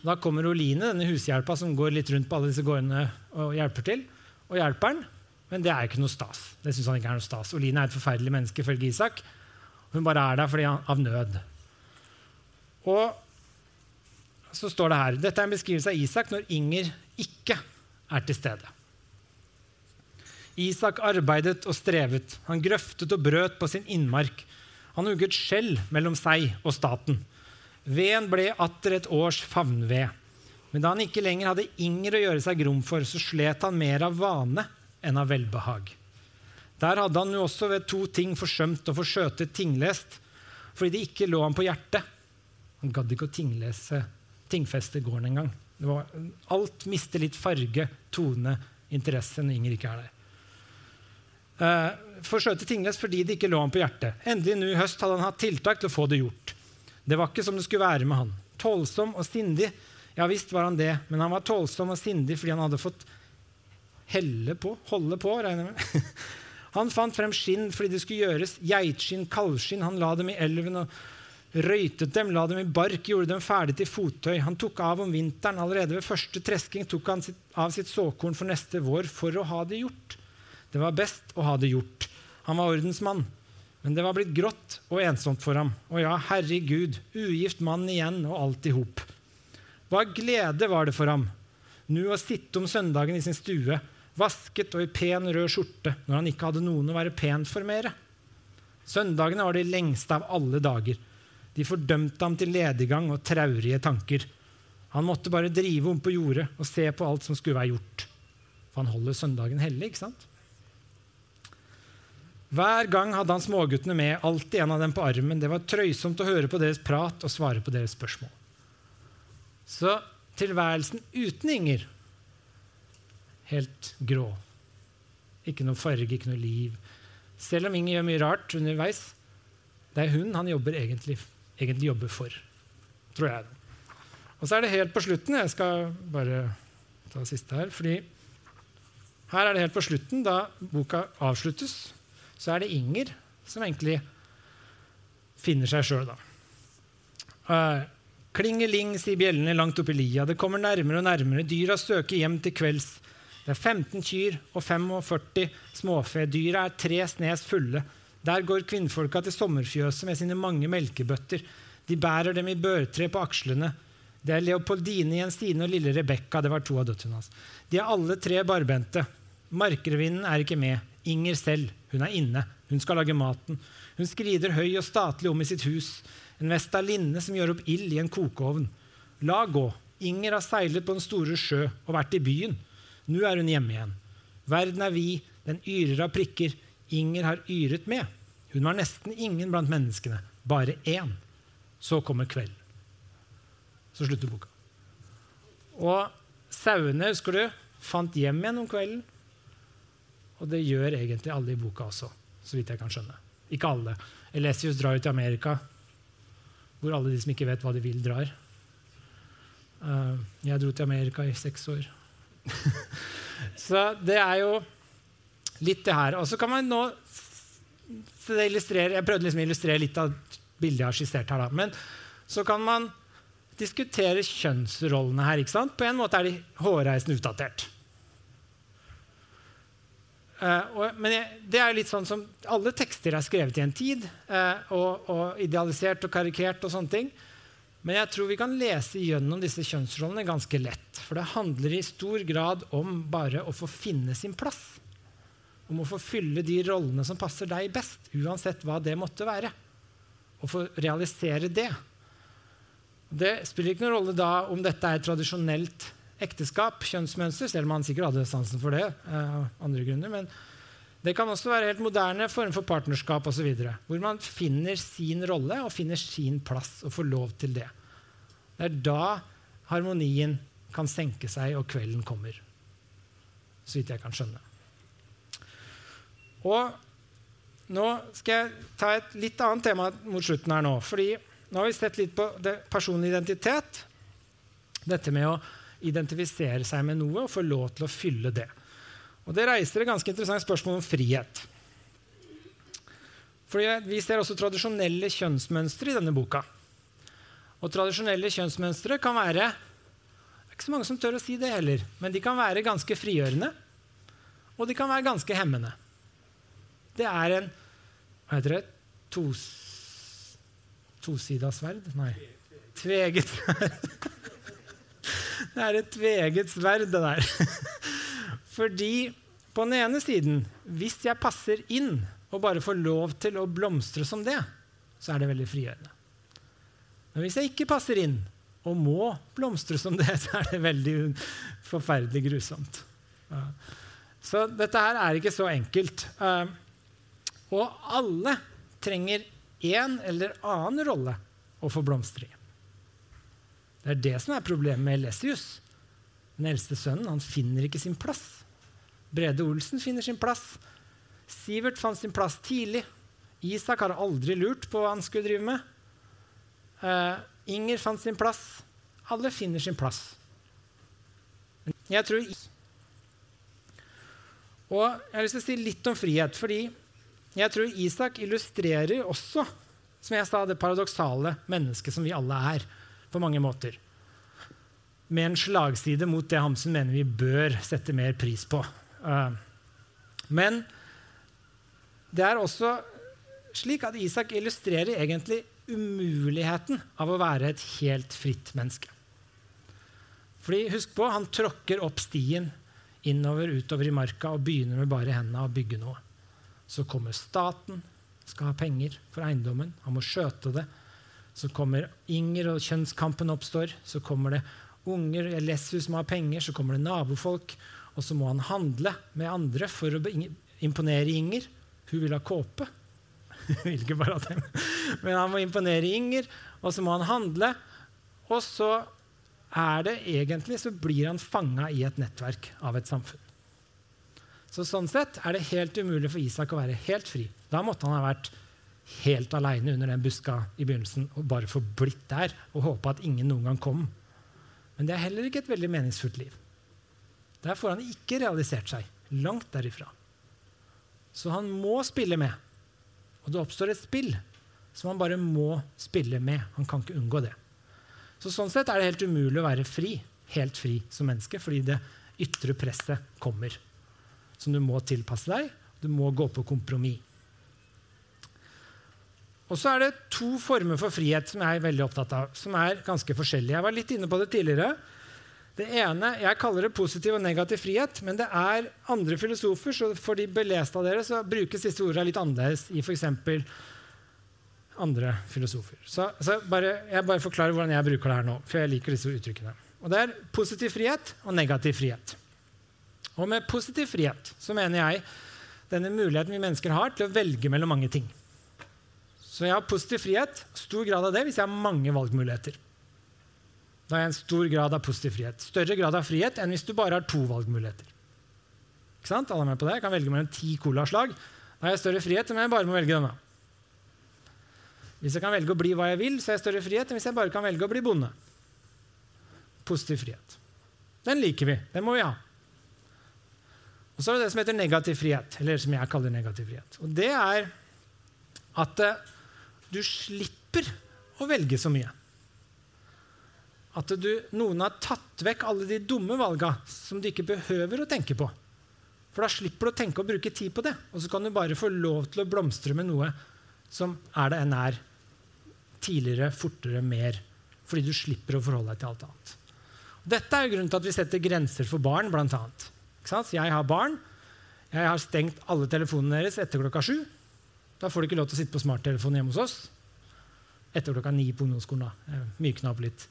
Da kommer Oline, denne hushjelpa som går litt rundt på alle disse gårdene og hjelper til, og hjelper han. Men det er ikke noe stas. Det synes han ikke er noe stas. Oline er et forferdelig menneske, ifølge Isak. Hun bare er der fordi han, av nød. Og så står det her Dette er en beskrivelse av Isak når Inger ikke er til stede. Isak arbeidet og strevet. Han grøftet og brøt på sin innmark. Han hugget skjell mellom seg og staten. Veden ble atter et års favnved. Men da han ikke lenger hadde Inger å gjøre seg grom for, så slet han mer av vane enn av velbehag. Der hadde han jo også ved to ting forsømt og forskjøtet tinglest, fordi det ikke lå ham på hjertet. Han gadd ikke å tinglese tingfeste gården engang. Alt mister litt farge, tone, interesse når Inger ikke er der. Uh, for tinglest fordi det ikke lå ham på hjertet. Endelig nå i høst hadde han hatt tiltak til å få det gjort. Det var ikke som det skulle være med han. Tålsom og sindig. Ja visst var han det, men han var tålsom og sindig fordi han hadde fått helle på, holde på, regner jeg med. Han fant frem skinn fordi det skulle gjøres. Geitskinn, kalvskinn. Han la dem i elven og røytet dem, la dem i bark, gjorde dem ferdig til fottøy. Han tok av om vinteren. Allerede ved første tresking tok han av sitt såkorn for neste vår for å ha det gjort. Det var best å ha det gjort. Han var ordensmann. Men det var blitt grått og ensomt for ham. Og ja, herregud, ugift mann igjen og alt i hop. Hva glede var det for ham nå å sitte om søndagen i sin stue vasket og i pen, rød skjorte, når han ikke hadde noen å være pen for mere. Søndagene var de lengste av alle dager. De fordømte ham til lediggang og traurige tanker. Han måtte bare drive om på jordet og se på alt som skulle være gjort. For han holder søndagen hellig, ikke sant? Hver gang hadde han småguttene med, alltid en av dem på armen. Det var trøysomt å høre på deres prat og svare på deres spørsmål. Så tilværelsen uten Inger helt grå. Ikke noe farge, ikke noe liv. Selv om Inger gjør mye rart underveis. Det er hun han jobber egentlig, egentlig jobber for, tror jeg. Og så er det helt på slutten Jeg skal bare ta det siste her. fordi her er det helt på slutten, da boka avsluttes, så er det Inger som egentlig finner seg sjøl, da. Uh, Klingeling, sier bjellene langt oppi lia. Det kommer nærmere og nærmere. Dyra søker hjem til kvelds. Det er 15 kyr og 45 småfe. Dyra er tre snes fulle. Der går kvinnfolka til sommerfjøset med sine mange melkebøtter. De bærer dem i børtre på akslene. Det er Leopoldine, Jensine og lille Rebekka. Det var to av døtrene hans. De er alle tre barbente. Markrevinden er ikke med. Inger selv. Hun er inne. Hun skal lage maten. Hun skrider høy og statlig om i sitt hus. En vest av linne som gjør opp ild i en kokeovn. La gå. Inger har seilet på den store sjø og vært i byen. Nå er hun hjemme igjen. Verden er vid, den yrer av prikker. Inger har yret med. Hun var nesten ingen blant menneskene. Bare én. Så kommer kveld. Så slutter boka. Og sauene, husker du, fant hjem igjen om kvelden. Og det gjør egentlig alle i boka også, så vidt jeg kan skjønne. Ikke alle. Elesius drar jo til Amerika, hvor alle de som ikke vet hva de vil, drar. Uh, jeg dro til Amerika i seks år. så det er jo litt det her. Og så kan man nå Jeg prøvde liksom å illustrere litt av bildet jeg har skissert her. Da. Men så kan man diskutere kjønnsrollene her. På en måte er de hårreisende utdatert. Uh, og, men jeg, det er litt sånn som Alle tekster er skrevet i en tid, uh, og, og, idealisert og karikert. og sånne ting. Men jeg tror vi kan lese gjennom disse kjønnsrollene ganske lett. For det handler i stor grad om bare å få finne sin plass. Om å få fylle de rollene som passer deg best, uansett hva det måtte være. Og få realisere det. Det spiller ikke noen rolle da om dette er tradisjonelt ekteskap, kjønnsmønster, selv om man sikkert hadde sansen for det eh, av andre grunner. men det kan også være helt moderne form for partnerskap osv. Hvor man finner sin rolle og finner sin plass og får lov til det. Det er da harmonien kan senke seg, og kvelden kommer. Så vidt jeg kan skjønne. Og nå skal jeg ta et litt annet tema mot slutten her nå. fordi nå har vi sett litt på personlig identitet. Dette med å identifisere seg med noe og få lov til å fylle det. Og Det reiser et ganske interessant spørsmål om frihet. Fordi Vi ser også tradisjonelle kjønnsmønstre i denne boka. Og tradisjonelle kjønnsmønstre kan være det er ikke så mange som tør å si det heller, men de kan være ganske frigjørende, og de kan være ganske hemmende. Det er en Hva heter det? Tos, tosida sverd? Nei. Tveget sverd. Det er et tveget sverd, det der. Fordi på den ene siden, hvis jeg passer inn og bare får lov til å blomstre som det, så er det veldig frigjørende. Men hvis jeg ikke passer inn og må blomstre som det, så er det veldig forferdelig grusomt. Så dette her er ikke så enkelt. Eh, og alle trenger en eller annen rolle å få blomstre i. Det er det som er problemet med Lesius. Den eldste sønnen han finner ikke sin plass. Brede Olsen finner sin plass. Sivert fant sin plass tidlig. Isak har aldri lurt på hva han skulle drive med. Uh, Inger fant sin plass. Alle finner sin plass. Jeg tror Og jeg har lyst til å si litt om frihet, fordi jeg tror Isak illustrerer også, som jeg sa, det paradoksale mennesket som vi alle er, på mange måter. Med en slagside mot det Hamsun mener vi bør sette mer pris på. Uh, men det er også slik at Isak illustrerer egentlig umuligheten av å være et helt fritt menneske. Fordi, husk på, Han tråkker opp stien innover, utover i marka og begynner med bare hendene å bygge noe. Så kommer staten, skal ha penger for eiendommen. Han må skjøte det. Så kommer Inger, og kjønnskampen oppstår. Så kommer det unger, Lessus som har penger. Så kommer det nabofolk. Og så må han handle med andre for å imponere Inger. Hun vil ha kåpe. vil ikke bare ha dem. Men han må imponere Inger, og så må han handle. Og så er det egentlig så blir han fanga i et nettverk av et samfunn. Så Sånn sett er det helt umulig for Isak å være helt fri. Da måtte han ha vært helt aleine under den buska i begynnelsen og bare forblitt der og håpa at ingen noen gang kom. Men det er heller ikke et veldig meningsfullt liv. Der får han ikke realisert seg. Langt derifra. Så han må spille med. Og det oppstår et spill som han bare må spille med. Han kan ikke unngå det. Så Sånn sett er det helt umulig å være fri, helt fri som menneske, fordi det ytre presset kommer. Som du må tilpasse deg. Du må gå på kompromiss. Og så er det to former for frihet som jeg er veldig opptatt av, som er ganske forskjellige. Jeg var litt inne på det tidligere. Det ene, Jeg kaller det positiv og negativ frihet, men det er andre filosofer, så for de beleste av dere så brukes disse ordene litt annerledes i f.eks. andre filosofer. Så, så bare, Jeg bare forklarer hvordan jeg bruker det her nå, for jeg liker disse uttrykkene. Og Det er positiv frihet og negativ frihet. Og med positiv frihet så mener jeg denne muligheten vi mennesker har til å velge mellom mange ting. Så jeg har positiv frihet, stor grad av det, hvis jeg har mange valgmuligheter. Da har jeg en stor grad av positiv frihet. Større grad av frihet enn hvis du bare har to valgmuligheter. Ikke sant? Alle er med på det? Jeg kan velge mellom ti colaslag. Da har jeg større frihet enn jeg bare må velge denne. Hvis jeg kan velge å bli hva jeg vil, så har jeg større frihet enn hvis jeg bare kan velge å bli bonde. Positiv frihet. Den liker vi. Den må vi ha. Og så er det det som heter negativ frihet, eller som jeg kaller negativ frihet. Og det er at uh, du slipper å velge så mye at du, noen har tatt vekk alle de dumme valga som du ikke behøver å tenke på. For da slipper du å tenke og bruke tid på det. Og så kan du bare få lov til å blomstre med noe som er det enn er. Tidligere, fortere, mer. Fordi du slipper å forholde deg til alt annet. Dette er jo grunnen til at vi setter grenser for barn, annet. Jeg har barn. Jeg har stengt alle telefonene deres etter klokka sju. Da får de ikke lov til å sitte på smarttelefonen hjemme hos oss. Etter klokka ni på ungdomsskolen. da. Mykna opp litt.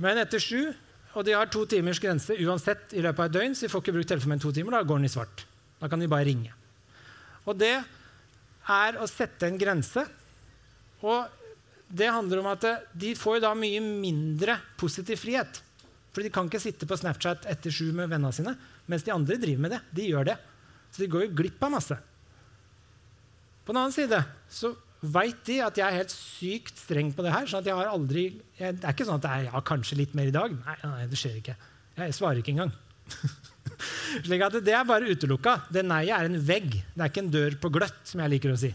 Men etter sju, og de har to timers grense uansett i løpet av et døgn, så de får ikke brukt telefonen i to timer, da går den i svart. Da kan de bare ringe. Og det er å sette en grense. Og det handler om at de får da mye mindre positiv frihet. For de kan ikke sitte på Snapchat etter sju med vennene sine, mens de andre driver med det. De gjør det. Så de går jo glipp av masse. På den annen side så veit de at jeg er helt sykt streng på det her. sånn at jeg har aldri, jeg, Det er ikke sånn at jeg ja, kanskje litt mer i dag. Nei, nei, det skjer ikke. Jeg svarer ikke engang. Slik at Det er bare utelukka. Det nei-et er en vegg. Det er ikke en dør på gløtt, som jeg liker å si.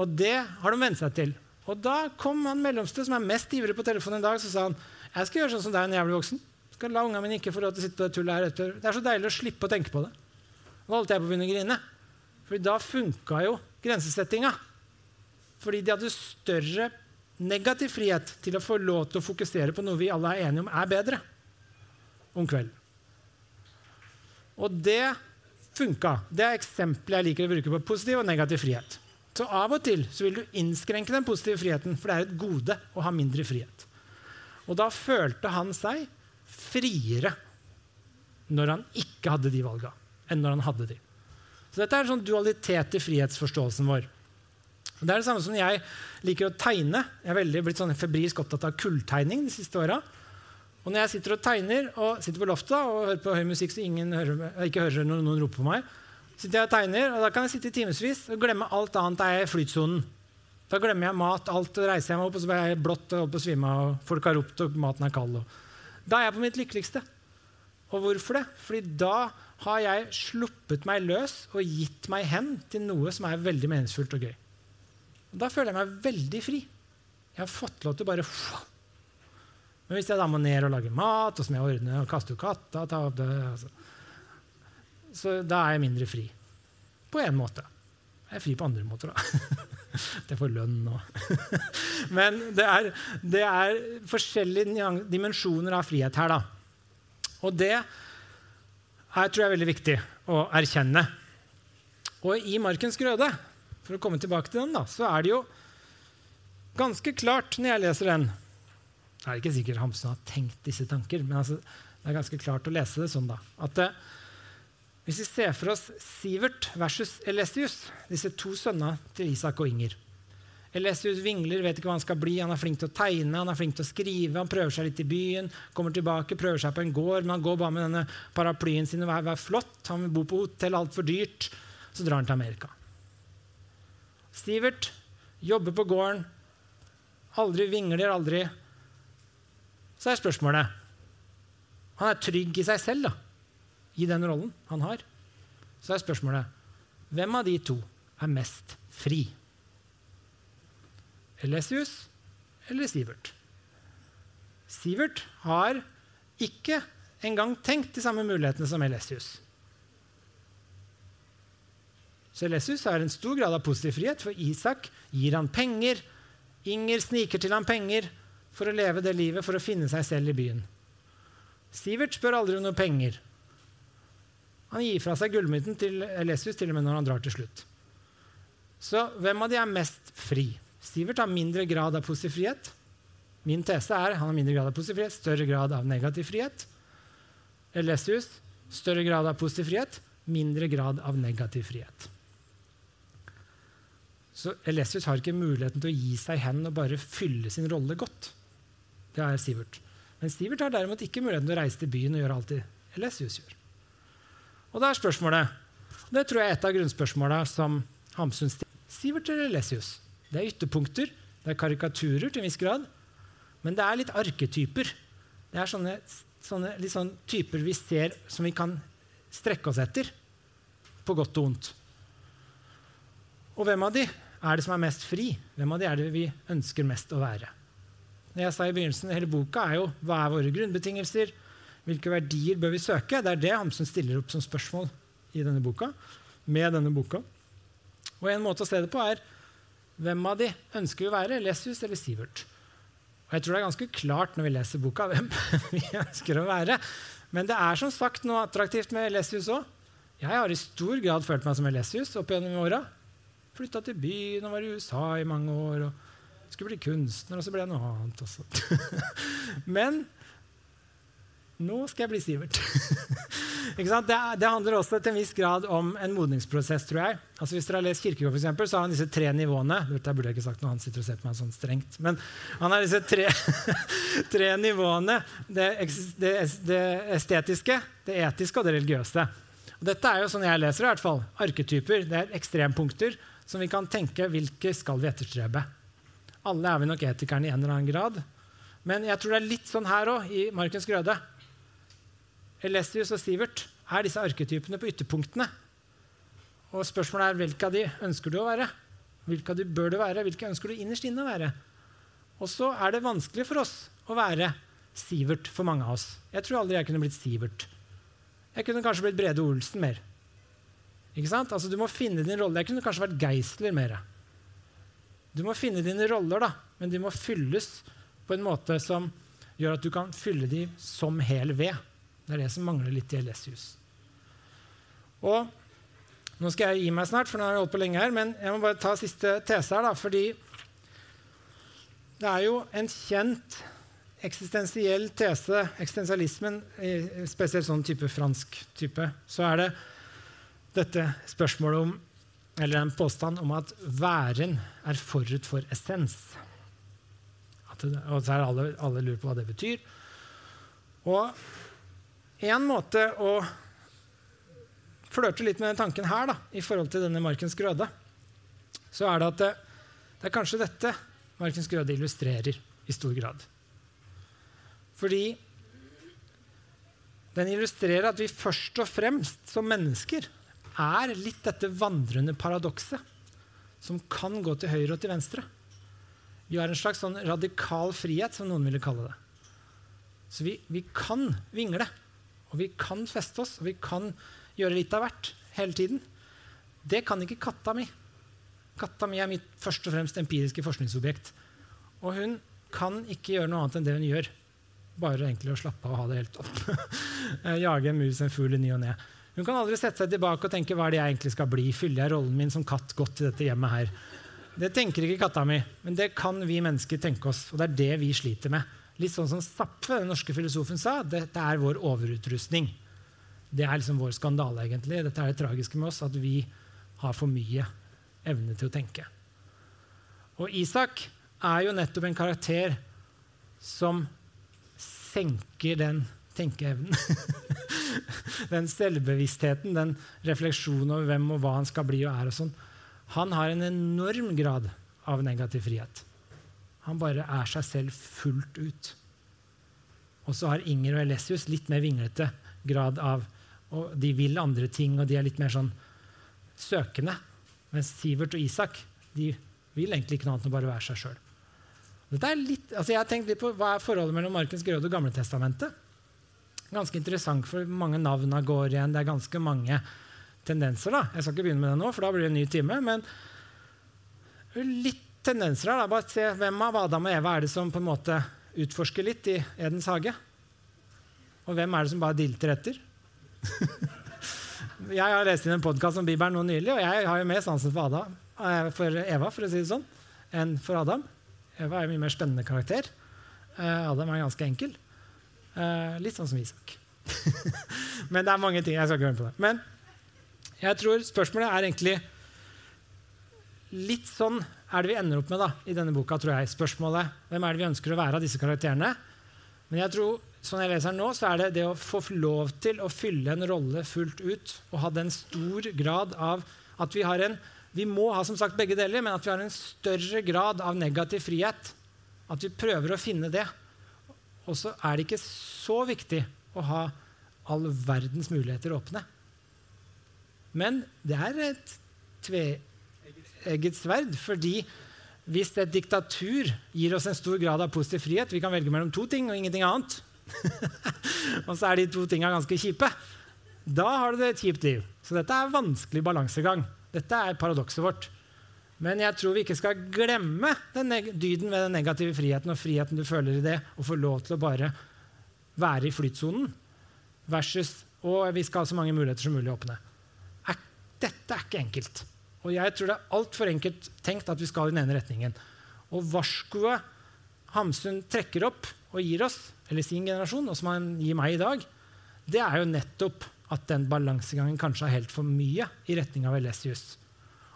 Og det har de vent seg til. Og da kom han mellomste, som er mest ivrig på telefonen en dag, så sa han jeg skal gjøre sånn som deg når jeg blir voksen. Skal la ungene mine ikke få lov til å sitte på det tullet her etter. Det er så deilig å slippe å tenke på det. Da holdt jeg på å begynne å grine. For da funka jo grensesettinga. Fordi de hadde større negativ frihet til å få lov til å fokusere på noe vi alle er enige om er bedre om kvelden. Og det funka. Det er eksempelet jeg liker å bruke på positiv og negativ frihet. Så av og til vil du innskrenke den positive friheten, for det er et gode å ha mindre frihet. Og da følte han seg friere når han ikke hadde de valga, enn når han hadde de. Så dette er en sånn dualitet i frihetsforståelsen vår. Det er det samme som jeg liker å tegne. Jeg er veldig blitt sånn febrilsk opptatt av kulltegning de siste åra. Og når jeg sitter og tegner og sitter på loftet og hører på høy musikk så ingen hører, ikke hører noen, noen roper på meg, sitter jeg og tegner, og da kan jeg sitte i timevis og glemme alt annet er i flytsonen. Da glemmer jeg mat, alt, og reiser jeg meg opp, og så blir jeg blått og på å svime av, og folk har ropt, og maten er kald. Og. Da er jeg på mitt lykkeligste. Og hvorfor det? Fordi da har jeg sluppet meg løs og gitt meg hen til noe som er veldig meningsfullt og gøy. Og da føler jeg meg veldig fri. Jeg har fått lov til å bare Men hvis jeg da må ned og lage mat, og så jeg ordne og kaste ut katta ta opp det, altså. Så da er jeg mindre fri. På én måte. Jeg er fri på andre måter, da. Jeg får lønn nå. Men det er, det er forskjellige dimensjoner av frihet her, da. Og det er, tror jeg er veldig viktig å erkjenne. Og i Markens grøde, for å komme tilbake til den, da, så er det jo ganske klart når jeg leser den Det er ikke sikkert Hamsun har tenkt disse tanker, men altså, det er ganske klart å lese det sånn da, at eh, hvis vi ser for oss Sivert versus Elesius, disse to sønnene til Isak og Inger Elesius vingler, vet ikke hva han skal bli. Han er flink til å tegne, han er flink til å skrive, han prøver seg litt i byen, kommer tilbake, prøver seg på en gård, men han går bare med denne paraplyen sin og er, er flott. Han vil bo på hotell, altfor dyrt. Så drar han til Amerika. Stivert jobber på gården, aldri vingler, aldri. Så er spørsmålet Han er trygg i seg selv, da i den rollen han har, så er spørsmålet hvem av de to er mest fri? Elesius eller Sivert? Sivert har ikke engang tenkt de samme mulighetene som Elesius. Så Elesius har en stor grad av positiv frihet, for Isak gir han penger. Inger sniker til han penger for å leve det livet, for å finne seg selv i byen. Sivert spør aldri om noe penger. Han gir fra seg gullmynten til Elesius til og med når han drar til slutt. Så hvem av de er mest fri? Sivert har mindre grad av positiv frihet. Min tese er han har mindre grad av positiv frihet, større grad av negativ frihet. Elesius større grad av positiv frihet, mindre grad av negativ frihet. Så Elesius har ikke muligheten til å gi seg hen og bare fylle sin rolle godt. Det er Sivert. Men Sivert har derimot ikke muligheten til å reise til byen og gjøre alt det Elesius gjør. Og da er spørsmålet Det tror jeg er et av grunnspørsmålene som Hamsun stiller. Sivert eller Lesius? Det er ytterpunkter, det er karikaturer til en viss grad, men det er litt arketyper. Det er sånne, sånne litt sånn typer vi ser som vi kan strekke oss etter, på godt og vondt. Og hvem av de er det som er mest fri? Hvem av de er det vi ønsker mest å være? Det jeg sa i begynnelsen, Hele boka er jo hva er våre grunnbetingelser? Hvilke verdier bør vi søke? Det er det Hamsun stiller opp som spørsmål i denne boka, med denne boka. Og En måte å se det på er hvem av de ønsker vi å være, Lesius eller Sivert? Og Jeg tror det er ganske klart når vi leser boka, hvem vi ønsker å være. Men det er som sagt noe attraktivt med Lesius òg. Jeg har i stor grad følt meg som Lesius opp gjennom åra. Flytta til byen og var i USA i mange år. og Skulle bli kunstner, og så ble jeg noe annet også. Men nå skal jeg bli Sivert. det, det, handler også til en viss grad om en modningsprosess, tror jeg. Altså Hvis dere har lest Kirkegård, for eksempel, så har han disse tre nivåene. Dette burde jeg ikke sagt når han sitter og ser på meg sånn strengt. Men han har disse tre, tre nivåene. Det, det, det, estetiske, det etiske og det religiøse. Og dette er jo sånn jeg leser i hvert fall. Arketyper. Det er ekstrempunkter som vi kan tenke hvilke skal vi etterstrebe. Alle er vi nok etikerne i en eller annen grad. Men jeg tror det er litt sånn her òg, i Markens grøde. Elesius og Sivert er disse arketypene på ytterpunktene. Og spørsmålet er hvilke av de ønsker du å være? Hvilke av de bør du være? Hvilke ønsker du innerst inne å være? Og så er det vanskelig for oss å være Sivert for mange av oss. Jeg tror aldri jeg kunne blitt Sivert. Jeg kunne kanskje blitt Brede Olsen mer. Ikke sant? Altså, du må finne din rolle. Jeg kunne kanskje vært Geisler mer. Du må finne dine roller, da, men de må fylles på en måte som gjør at du kan fylle dem som hel ved. Det er det som mangler litt i Elesius. Og Nå skal jeg gi meg snart, for nå har jeg holdt på lenge her, men jeg må bare ta siste tese her. da, fordi det er jo en kjent eksistensiell tese, eksistensialismen, spesielt sånn type fransk type, så er det dette spørsmålet om eller en påstand om at væren er forut for essens. Det, og så er alle, alle lurer på hva det betyr. Og en måte å flørte litt med den tanken her, da, i forhold til denne markens grøde, så er det at det, Det er kanskje dette Markens Grøde illustrerer i stor grad. Fordi den illustrerer at vi først og fremst som mennesker er litt dette vandrende paradokset som kan gå til høyre og til venstre. Vi har en slags sånn radikal frihet, som noen ville kalle det. Så vi, vi kan vingle, og vi kan feste oss, og vi kan gjøre litt av hvert hele tiden. Det kan ikke katta mi. Katta mi er mitt først og fremst empiriske forskningsobjekt. Og hun kan ikke gjøre noe annet enn det hun gjør. Bare egentlig å slappe av og ha det helt opp. Jage en mus, en fugl i ny og ne. Hun kan aldri sette seg tilbake og tenke hva er det jeg egentlig skal bli. Fyller jeg rollen min som katt godt i dette hjemmet her? Det tenker ikke katta mi, men det kan vi mennesker tenke oss. Og det er det vi sliter med. Litt sånn som Zapfe, den norske filosofen, sa. Dette er vår overutrustning. Det er liksom vår skandale, egentlig. Dette er det tragiske med oss, at vi har for mye evne til å tenke. Og Isak er jo nettopp en karakter som senker den tenkeevnen. den selvbevisstheten, den refleksjonen over hvem og hva han skal bli og er. og sånn. Han har en enorm grad av negativ frihet. Han bare er seg selv fullt ut. Og så har Inger og Elesius litt mer vinglete grad av og De vil andre ting, og de er litt mer sånn søkende. Mens Sivert og Isak de vil egentlig ikke noe annet enn bare være seg sjøl. Altså jeg har tenkt litt på Hva er forholdet mellom Markens Grøde og Gamletestamentet? Ganske interessant, for mange navna går igjen. Det er ganske mange tendenser. da. Jeg skal ikke begynne med det nå, for da blir det en ny time. Men litt tendenser her. da. Bare se Hvem av Adam og Eva er det som på en måte utforsker litt i Edens hage? Og hvem er det som bare dilter etter? jeg har lest inn en podkast om Bibelen nå nylig, og jeg har jo mer sansen for, Adam, eh, for Eva for å si det sånn, enn for Adam. Eva er en mye mer spennende karakter. Uh, Adam er ganske enkel. Uh, litt sånn som Isak. Men det er mange ting. Jeg skal ikke høre på det. Men jeg tror spørsmålet er egentlig litt sånn er det vi ender opp med da, i denne boka. tror jeg. Spørsmålet hvem er det vi ønsker å være av disse karakterene. Men jeg tror, sånn jeg leser nå, så er det det å få lov til å fylle en rolle fullt ut og ha den stor grad av at vi har en vi må ha som sagt begge deler, men at vi har en større grad av negativ frihet. At vi prøver å finne det. Og så er det ikke så viktig å ha all verdens muligheter åpne. Men det er et tveegget sverd, fordi hvis et diktatur gir oss en stor grad av positiv frihet Vi kan velge mellom to ting og ingenting annet. og så er de to tinga ganske kjipe. Da har du et kjipt liv. Så dette er vanskelig balansegang. Dette er paradokset vårt. Men jeg tror vi ikke skal glemme dyden ved den negative friheten og friheten du føler i det, og få lov til å bare være i flytsonen, versus og vi skal ha så mange muligheter som mulig åpne. Dette er ikke enkelt. Og jeg tror det er altfor enkelt tenkt at vi skal i den ene retningen. Og varskoet Hamsun trekker opp og gir oss, eller sin generasjon, og som han gir meg i dag, det er jo nettopp at den balansegangen kanskje er helt for mye i retning av Elesius,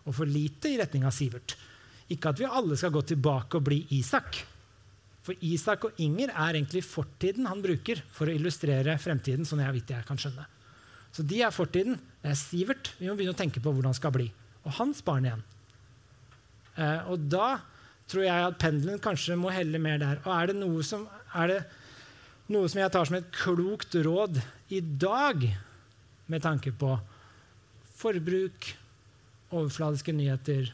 og for lite i retning av Sivert. Ikke at vi alle skal gå tilbake og bli Isak. For Isak og Inger er egentlig fortiden han bruker for å illustrere fremtiden. sånn jeg vet jeg kan skjønne. Så de er fortiden. Det er Sivert vi må begynne å tenke på hvordan han skal bli. Og hans barn igjen. Eh, og da tror jeg at pendelen kanskje må helle mer der. Og er det noe som, det noe som jeg tar som et klokt råd i dag, med tanke på forbruk, overfladiske nyheter,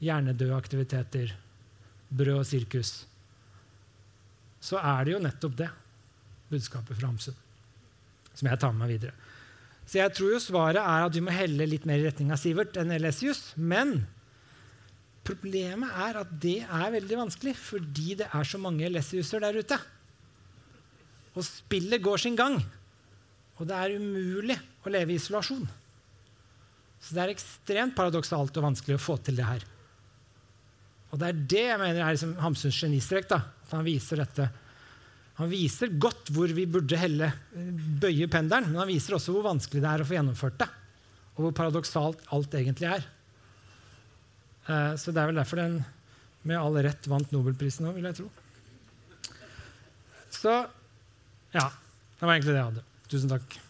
hjernedøde aktiviteter, brød og sirkus, så er det jo nettopp det budskapet fra Hamsun som jeg tar med meg videre. Så jeg tror jo svaret er at vi må helle litt mer i retning av Sivert enn Elesius. Men problemet er at det er veldig vanskelig fordi det er så mange Elesiuser der ute. Og spillet går sin gang. Og det er umulig å leve i isolasjon. Så det er ekstremt paradoksalt og vanskelig å få til det her. Og det er det jeg mener er liksom Hamsuns genistrek. da, at Han viser dette. Han viser godt hvor vi burde helle, bøye pendelen, men han viser også hvor vanskelig det er å få gjennomført det. Og hvor paradoksalt alt egentlig er. Eh, så det er vel derfor den med all rett vant Nobelprisen nå, vil jeg tro. Så ja, det var egentlig det jeg hadde. Tusen takk.